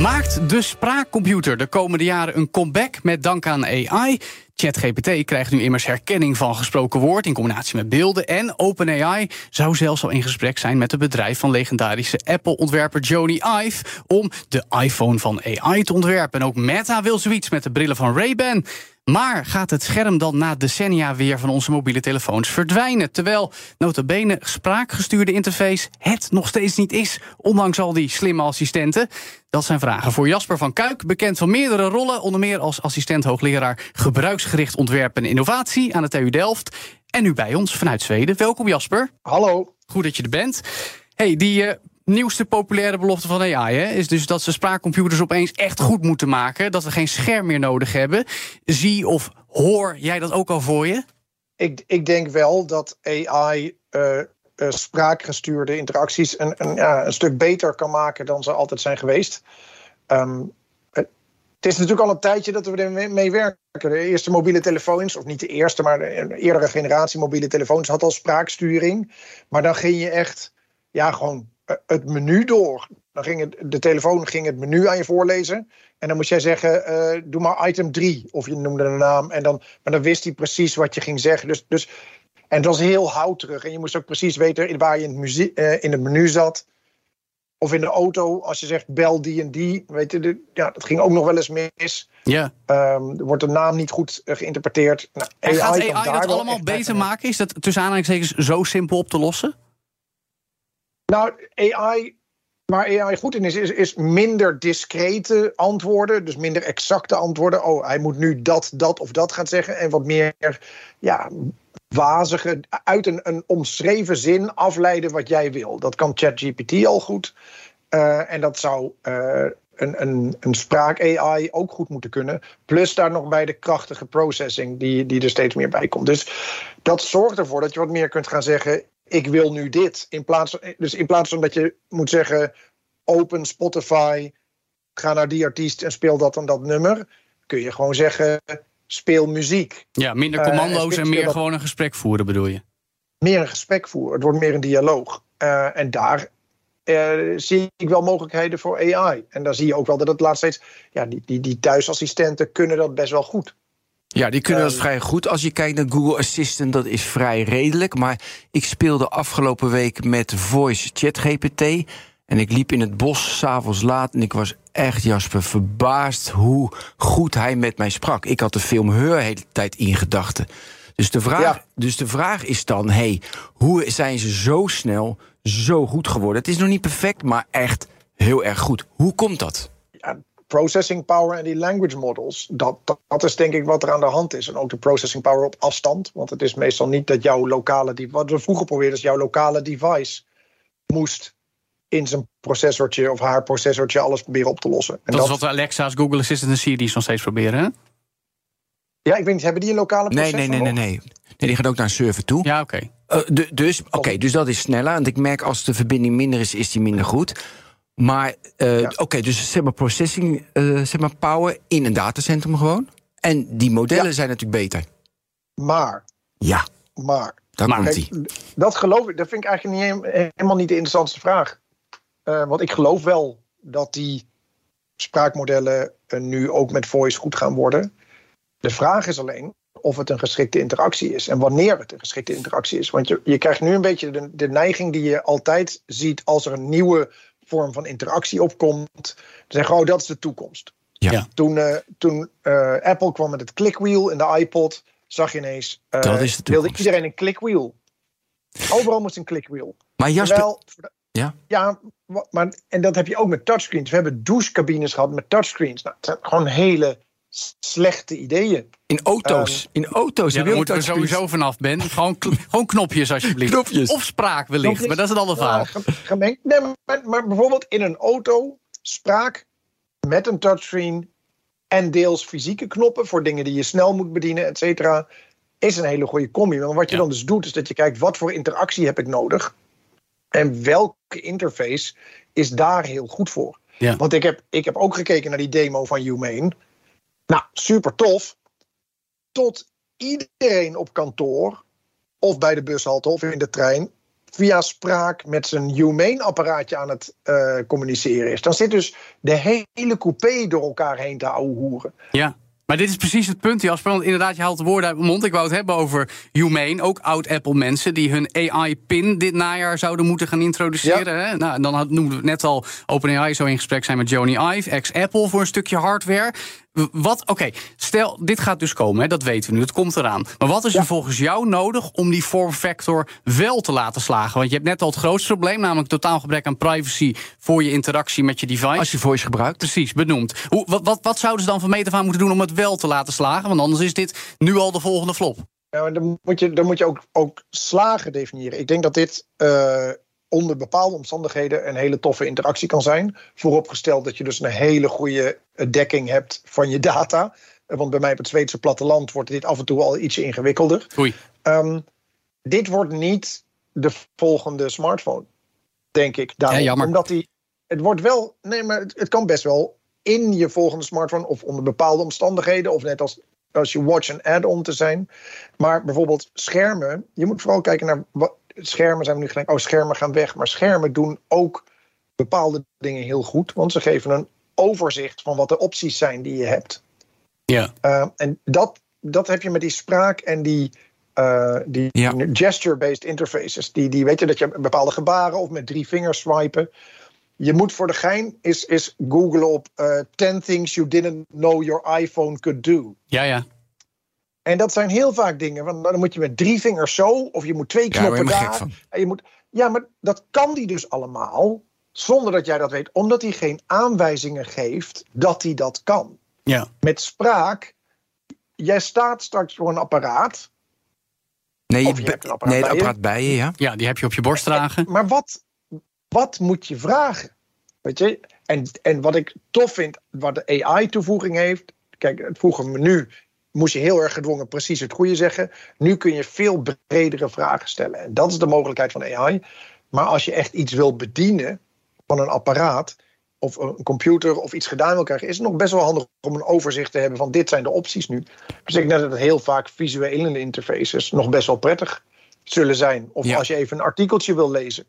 Maakt de spraakcomputer de komende jaren een comeback met dank aan AI? ChatGPT krijgt nu immers herkenning van gesproken woord in combinatie met beelden. En OpenAI zou zelfs al in gesprek zijn met het bedrijf van legendarische Apple-ontwerper Jony Ive om de iPhone van AI te ontwerpen. En ook Meta wil zoiets met de brillen van Ray-Ban. Maar gaat het scherm dan na decennia weer van onze mobiele telefoons verdwijnen? Terwijl notabene spraakgestuurde interface het nog steeds niet is, ondanks al die slimme assistenten. Dat zijn vragen voor Jasper van Kuik, bekend van meerdere rollen, onder meer als assistent hoogleraar gebruiksgericht ontwerpen en innovatie aan de TU Delft. En nu bij ons vanuit Zweden. Welkom Jasper. Hallo. Goed dat je er bent. Hey, die eh, nieuwste populaire belofte van AI hè, is dus dat ze spraakcomputers opeens echt goed moeten maken. Dat we geen scherm meer nodig hebben. Zie of hoor jij dat ook al voor je? Ik, ik denk wel dat AI eh, eh, spraakgestuurde interacties een, een, ja, een stuk beter kan maken dan ze altijd zijn geweest. Ehm, het is natuurlijk al een tijdje dat we ermee mee werken. De eerste mobiele telefoons, of niet de eerste, maar de eerdere generatie mobiele telefoons had al spraaksturing. Maar dan ging je echt ja, gewoon het menu door. Dan ging het, de telefoon ging het menu aan je voorlezen. En dan moest jij zeggen, eh, doe maar item 3. Of je noemde een naam. En dan, maar dan wist hij precies wat je ging zeggen. Dus, dus, en het was heel houterig. En je moest ook precies weten waar je in het, muzie- eh, in het menu zat. Of in de auto, als je zegt bel die en die. Weet je, de- ja, dat ging ook nog wel eens mis. Ja. Ehm, er wordt de naam niet goed eh, geïnterpreteerd. Nou, En gaat AI daar dat allemaal beter maken? Is dat tussen aanhalingstekens zo simpel op te lossen? Nou, AI, waar AI goed in is, is, minder discrete antwoorden. Dus minder exacte antwoorden. Oh, hij moet nu dat, dat of dat gaan zeggen. En wat meer ja, wazige, uit een, een omschreven zin afleiden wat jij wil. Dat kan ChatGPT al goed. Eh, en dat zou eh, een, een, een spraak-AI ook goed moeten kunnen. Plus daar nog bij de krachtige processing die, die er steeds meer bij komt. Dus dat zorgt ervoor dat je wat meer kunt gaan zeggen... ik wil nu dit. In plaats, dus in plaats van dat je moet zeggen... open Spotify, ga naar die artiest en speel dat en dat nummer... kun je gewoon zeggen, speel muziek. Ja, minder Eh, commando's en en meer dat- gewoon een gesprek voeren, bedoel je? meer een gesprek voeren. Het wordt meer een dialoog. Eh, en daar eh, zie ik wel mogelijkheden voor AI. En daar zie je ook wel dat het laatst steeds... Ja, die, die, die thuisassistenten kunnen dat best wel goed. Ja, die kunnen dat Ehm, vrij goed. Als je kijkt naar Google Assistant, dat is vrij redelijk. Maar ik speelde afgelopen week met Voice Chat GPT. En ik liep in het bos s'avonds laat en ik was echt, Jasper, verbaasd hoe goed hij met mij sprak. Ik had de film Heur de hele tijd in gedachten. Dus de vraag, Ja. dus de vraag is dan, hey, hoe zijn ze zo snel zo goed geworden? Het is nog niet perfect, maar echt heel erg goed. Hoe komt dat? Processing power en die language models... Dat, dat, dat is denk ik wat er aan de hand is. En ook de processing power op afstand. Want het is meestal niet dat jouw lokale... device- Wat we vroeger probeerden is jouw lokale device... moest in zijn processortje of haar processortje alles proberen op te lossen. En Dat, is wat de Alexa's, Google Assistant en Siri's nog steeds proberen, hè? Ja, ik weet niet, hebben die een lokale Nee, processor? nee, nee, nee, nee. Nee, die gaat ook naar een server toe. Ja, oké. Eh, du- dus, oké, dus dat is sneller. Want ik merk als de verbinding minder is, is die minder goed. Maar, eh, Ja. oké, dus zeg maar processing, eh, zeg maar power in een datacentrum gewoon. En die modellen Ja. zijn natuurlijk beter. Maar, Ja, maar... daar Maar- komt Kijk, die. dat geloof ik, dat vind ik eigenlijk niet, helemaal niet de interessantste vraag. Eh, want ik geloof wel dat die spraakmodellen nu ook met voice goed gaan worden. De vraag is alleen of het een geschikte interactie is en wanneer het een geschikte interactie is. Want je, je krijgt nu een beetje de, de neiging die je altijd ziet als er een nieuwe vorm van interactie opkomt. Te zeggen, oh, dat is de toekomst. Ja. Ja. Toen, eh, toen eh, Apple kwam met het clickwheel in de iPod, zag je ineens. eh, Dat is de wilde iedereen een clickwheel. Overal moest een clickwheel. Maar Jasper, Terwijl- Ja? Ja, maar, en dat heb je ook met touchscreens. We hebben douchecabines gehad met touchscreens. Nou, het zijn gewoon hele slechte ideeën. in auto's, in auto's Ja, daar we touchscreens. sowieso vanaf, Ben. Gewoon, gewoon knopjes, alsjeblieft. Knopjes. Of spraak wellicht, Knopjes. maar dat is een andere Ja, vraag. ge- gemengd. Nee, maar, maar bijvoorbeeld in een auto spraak met een touchscreen en deels fysieke knoppen voor dingen die je snel moet bedienen, et cetera, is een hele goede combi. Maar wat je Ja. dan dus doet, is dat je kijkt wat voor interactie heb ik nodig en welke interface is daar heel goed voor. Ja. Want ik heb, ik heb ook gekeken naar die demo van Humane. Nou, super tof. Tot iedereen op kantoor of bij de bushalte of in de trein via spraak met zijn Humane-apparaatje aan het eh, communiceren is. Dan zit dus de hele coupé door elkaar heen te ouwehoeren. Ja. Maar dit is precies het punt, Jasper. Want inderdaad, je haalt de woorden uit mijn mond. Ik wou het hebben over Humane. Ook oud-Apple-mensen die hun AI-pin dit najaar zouden moeten gaan introduceren. Hè? Nou, dan had- noemden we het net al OpenAI zo in gesprek zijn met Jony Ive, ex-Apple, voor een stukje hardware. Wat, oké, stel, dit gaat dus komen, hè, dat weten we nu, het komt eraan. Maar wat is er volgens jou nodig om die form factor wel te laten slagen? Want je hebt net al het grootste probleem, namelijk totaal gebrek aan privacy voor je interactie met je device. Als je voice gebruikt. Precies, benoemd. Hoe, wat, wat, wat zouden ze dan van meet af aan moeten doen om het wel te laten slagen? Want anders is dit nu al de volgende flop. Ja, maar dan moet je, dan moet je ook, ook slagen definiëren. Ik denk dat dit eh, onder bepaalde omstandigheden een hele toffe interactie kan zijn. Vooropgesteld dat je dus een hele goede eh, dekking hebt van je data. Eh, Want bij mij op het Zweedse platteland wordt dit af en toe al ietsje ingewikkelder. Oei. Ehm, dit wordt niet de volgende smartphone, denk ik. Daarom. Ja, jammer. Omdat die, het wordt wel, nee, maar het, het kan best wel in je volgende smartphone of onder bepaalde omstandigheden, of net als, als je watch een add-on te zijn. Maar bijvoorbeeld schermen, je moet vooral kijken naar wat, schermen zijn we nu gelijk. Oh, schermen gaan weg. Maar schermen doen ook bepaalde dingen heel goed. Want ze geven een overzicht van wat de opties zijn die je hebt. Ja. Uh, en dat, dat heb je met die spraak en die, uh, die Ja. gesture-based interfaces. Die, die weet je dat je bepaalde gebaren of met drie vingers swipen. Je moet voor de gein is, is googlen op uh, 10 things you didn't know your iPhone could do. Ja, ja. En dat zijn heel vaak dingen. Want dan moet je met drie vingers zo, of je moet twee Ja, knoppen je helemaal daar. gek van. En je moet, ja, maar dat kan die dus allemaal. Zonder dat jij dat weet. Omdat hij geen aanwijzingen geeft dat hij dat kan. Ja. Met spraak. Jij staat straks voor een apparaat. Nee, je hebt een apparaat nee, het bij je. apparaat bij je, ja. ja, die heb je op je borst dragen. Maar wat, wat moet je vragen? Weet je? En, en wat ik tof vind, wat de AI-toevoeging heeft. Kijk, het vroeger menu moest je heel erg gedwongen precies het goede zeggen. Nu kun je veel bredere vragen stellen. En dat is de mogelijkheid van AI. Maar als je echt iets wil bedienen van een apparaat of een computer of iets gedaan wil krijgen, is het nog best wel handig om een overzicht te hebben van dit zijn de opties nu. Dus ik denk dat het heel vaak visuele interfaces nog best wel prettig zullen zijn. Of Ja. als je even een artikeltje wil lezen.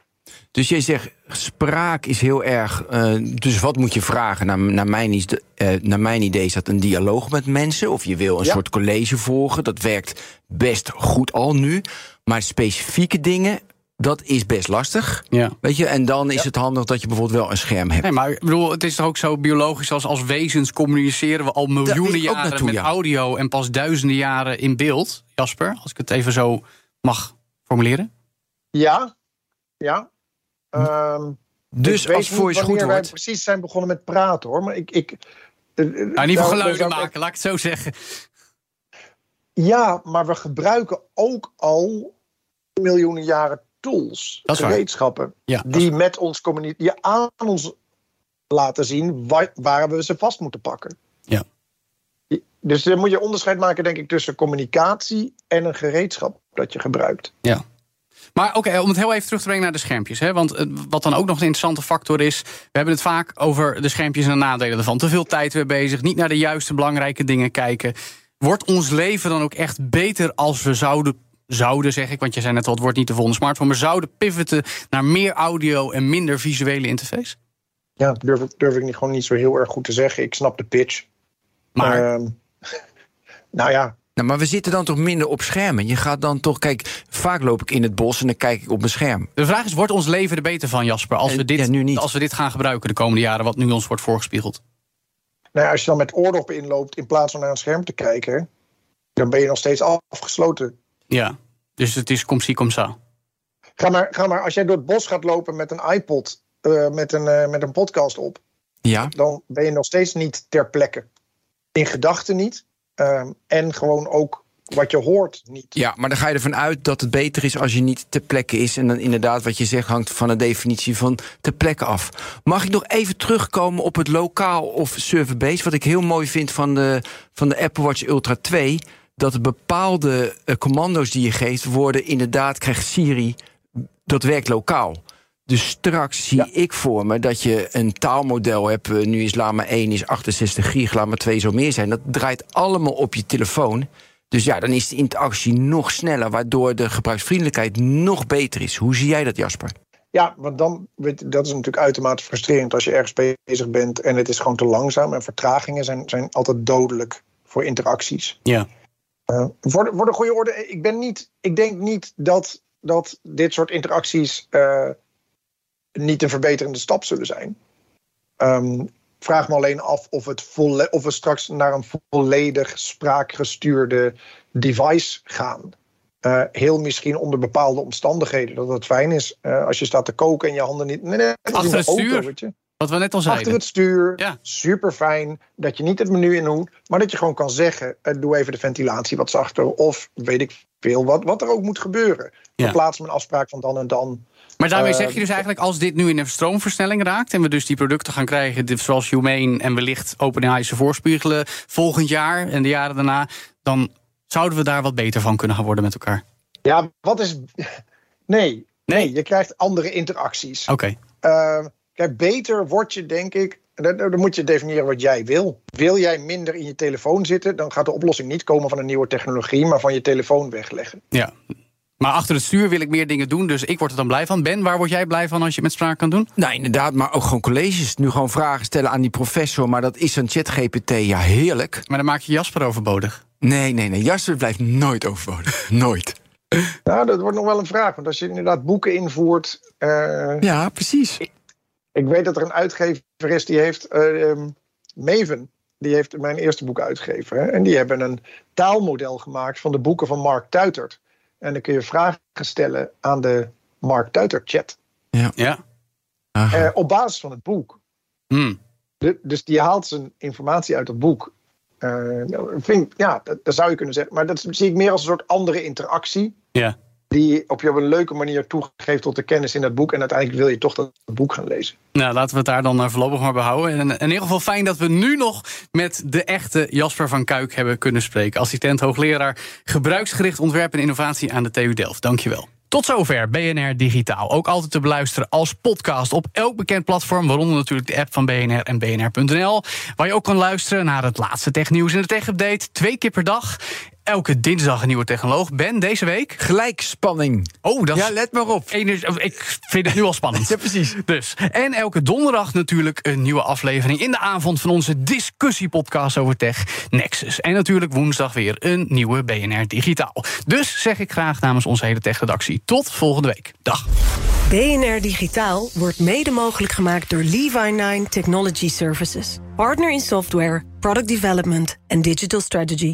Dus jij zegt, spraak is heel erg... eh, dus wat moet je vragen? Naar, naar, mijn, eh, naar mijn idee is dat een dialoog met mensen... of je wil een Ja. soort college volgen. Dat werkt best goed al nu. Maar specifieke dingen, dat is best lastig. Ja. Weet je, en dan is het handig dat je bijvoorbeeld wel een scherm hebt. Nee, maar ik bedoel, het is toch ook zo biologisch als als wezens communiceren we al miljoenen jaren naartoe, met ja. audio en pas duizenden jaren in beeld. Jasper, als ik het even zo mag formuleren. Ja, ja. Ehm, Dus als voice goed wanneer wij wordt... precies zijn begonnen met praten hoor. Maar ik. ik niet daar- geluiden ik- maken, laat ik het zo zeggen. Ja, maar we gebruiken ook al miljoenen jaren tools, gereedschappen, Ja, die met ons communiceren, aan ons laten zien waar, waar we ze vast moeten pakken. Ja. Dus dan moet je onderscheid maken, denk ik, tussen communicatie en een gereedschap dat je gebruikt. Ja. Maar oké, om het heel even terug te brengen naar de schermpjes. Hè? Want eh, wat dan ook nog een interessante factor is... we hebben het vaak over de schermpjes en de nadelen ervan. Te veel tijd weer bezig, niet naar de juiste belangrijke dingen kijken. Wordt ons leven dan ook echt beter als we zouden... Zouden, zeg ik, want je zei net al, het wordt niet de volgende smartphone... maar zouden pivoten naar meer audio en minder visuele interface? Ja, durf, ik- durf ik niet, gewoon niet zo heel erg goed te zeggen. Ik snap de pitch. Maar Ehm, *laughs* nou ja, Nou, maar we zitten dan toch minder op schermen? Je gaat dan toch... Kijk, vaak loop ik in het bos en dan kijk ik op mijn scherm. de vraag is, wordt ons leven er beter van, Jasper... als we dit, ja, nu niet. als we dit gaan gebruiken de komende jaren... wat nu ons wordt voorgespiegeld? nou ja, als je dan met oorlog inloopt in plaats van naar een scherm te kijken, dan ben je nog steeds afgesloten. Ja, dus het is kom zie, kom sa. Ga maar, ga maar als jij door het bos gaat lopen met een iPod, eh, met, een, eh, met een podcast op, Ja, dan ben je nog steeds niet ter plekke. In gedachten niet. Ehm, en gewoon ook wat je hoort niet. ja, maar dan ga je ervan uit dat het beter is als je niet ter plekke is. En dan inderdaad, wat je zegt, hangt van de definitie van ter plekke af. Mag ik nog even terugkomen op het lokaal of server-based? Wat ik heel mooi vind van de, van de Apple Watch Ultra 2... dat bepaalde eh, commando's die je geeft worden... inderdaad krijgt Siri, dat werkt lokaal. Dus straks zie Ja. ik voor me dat je een taalmodel hebt. eh, Nu is Lama 1 is 68 gig, Lama 2 zou meer zijn. Dat draait allemaal op je telefoon. Dus ja, dan is de interactie nog sneller, waardoor de gebruiksvriendelijkheid nog beter is. Hoe zie jij dat, Jasper? Ja, want dan, weet dat is natuurlijk uitermate frustrerend als je ergens bezig bent en het is gewoon te langzaam. En vertragingen zijn, zijn altijd dodelijk voor interacties. Ja. Eh, voor, de, voor de goede orde, ik, ben niet, ik denk niet dat, dat dit soort interacties eh, niet een verbeterende stap zullen zijn. Ehm, vraag me alleen af of, het volle, of we straks naar een volledig spraakgestuurde device gaan. Eh, heel misschien onder bepaalde omstandigheden. Dat het fijn is eh, als je staat te koken en je handen niet. Nee, nee, Achter in het auto, stuur. weet je. Wat we net al zeiden. Achter het stuur. Ja. Super fijn. Dat je niet het menu in hoeft. Maar dat je gewoon kan zeggen: eh, doe even de ventilatie wat zachter. Of weet ik veel. Wat, wat er ook moet gebeuren. Ja. Verplaats me een afspraak van dan en dan. Maar daarmee zeg je dus eigenlijk, als dit nu in een stroomversnelling raakt... en we dus die producten gaan krijgen zoals Humane... en wellicht OpenAI ze voorspiegelen volgend jaar en de jaren daarna... dan zouden we daar wat beter van kunnen gaan worden met elkaar. Ja, wat is. Nee. Nee. Je krijgt andere interacties. Oké, Eh, kijk, beter word je, denk ik. Dan, dan moet je definiëren wat jij wil. Wil jij minder in je telefoon zitten, dan gaat de oplossing niet komen van een nieuwe technologie, maar van je telefoon wegleggen. ja. Maar achter het stuur wil ik meer dingen doen, dus ik word er dan blij van. Ben, waar word jij blij van als je het met spraak kan doen? Nou, inderdaad, maar ook gewoon colleges. Nu gewoon vragen stellen aan die professor, maar dat is een ChatGPT, ja, heerlijk. Maar dan maak je Jasper overbodig. Nee, nee, nee, Jasper blijft nooit overbodig. *laughs* nooit. Nou, dat wordt nog wel een vraag. Want als je inderdaad boeken invoert. eh, Ja, precies. Ik weet dat er een uitgever is die heeft. ehm, Maven. Die heeft mijn eerste boek uitgegeven. Hè? En die hebben een taalmodel gemaakt van de boeken van Mark Tuitert. En dan kun je vragen stellen aan de Mark Tuitert chat. Ja. Aha. eh, op basis van het boek. De- dus die haalt zijn informatie uit het boek. Eh, nou, vind, ja, dat, dat zou je kunnen zeggen. Maar dat zie ik meer als een soort andere interactie. Ja. Die op je op een leuke manier toegeeft tot de kennis in dat boek. En uiteindelijk wil je toch dat boek gaan lezen. Nou, laten we het daar dan eh, voorlopig maar behouden. En in ieder geval fijn dat we nu nog met de echte Jasper van Kuik hebben kunnen spreken. Assistent hoogleraar gebruiksgericht ontwerp en innovatie aan de TU Delft. Dankjewel. Tot zover BNR Digitaal. Ook altijd te beluisteren als podcast op elk bekend platform. Waaronder natuurlijk de app van BNR en BNR.nl. Waar je ook kan luisteren naar het laatste technieuws en de tech-update. Twee keer per dag. Elke dinsdag een nieuwe technoloog. Ben, deze week? Gelijkspanning. Oh, dat is... Ja, let maar op. Ener- Ik vind het nu al spannend. *laughs* Ja, precies. Dus. En elke donderdag natuurlijk een nieuwe aflevering in de avond van onze discussiepodcast over tech Nexus. En natuurlijk woensdag weer een nieuwe BNR Digitaal. Dus zeg ik graag namens onze hele tech-redactie tot volgende week. Dag. BNR Digitaal wordt mede mogelijk gemaakt door Levi9 Technology Services. Partner in software, product development en digital strategy.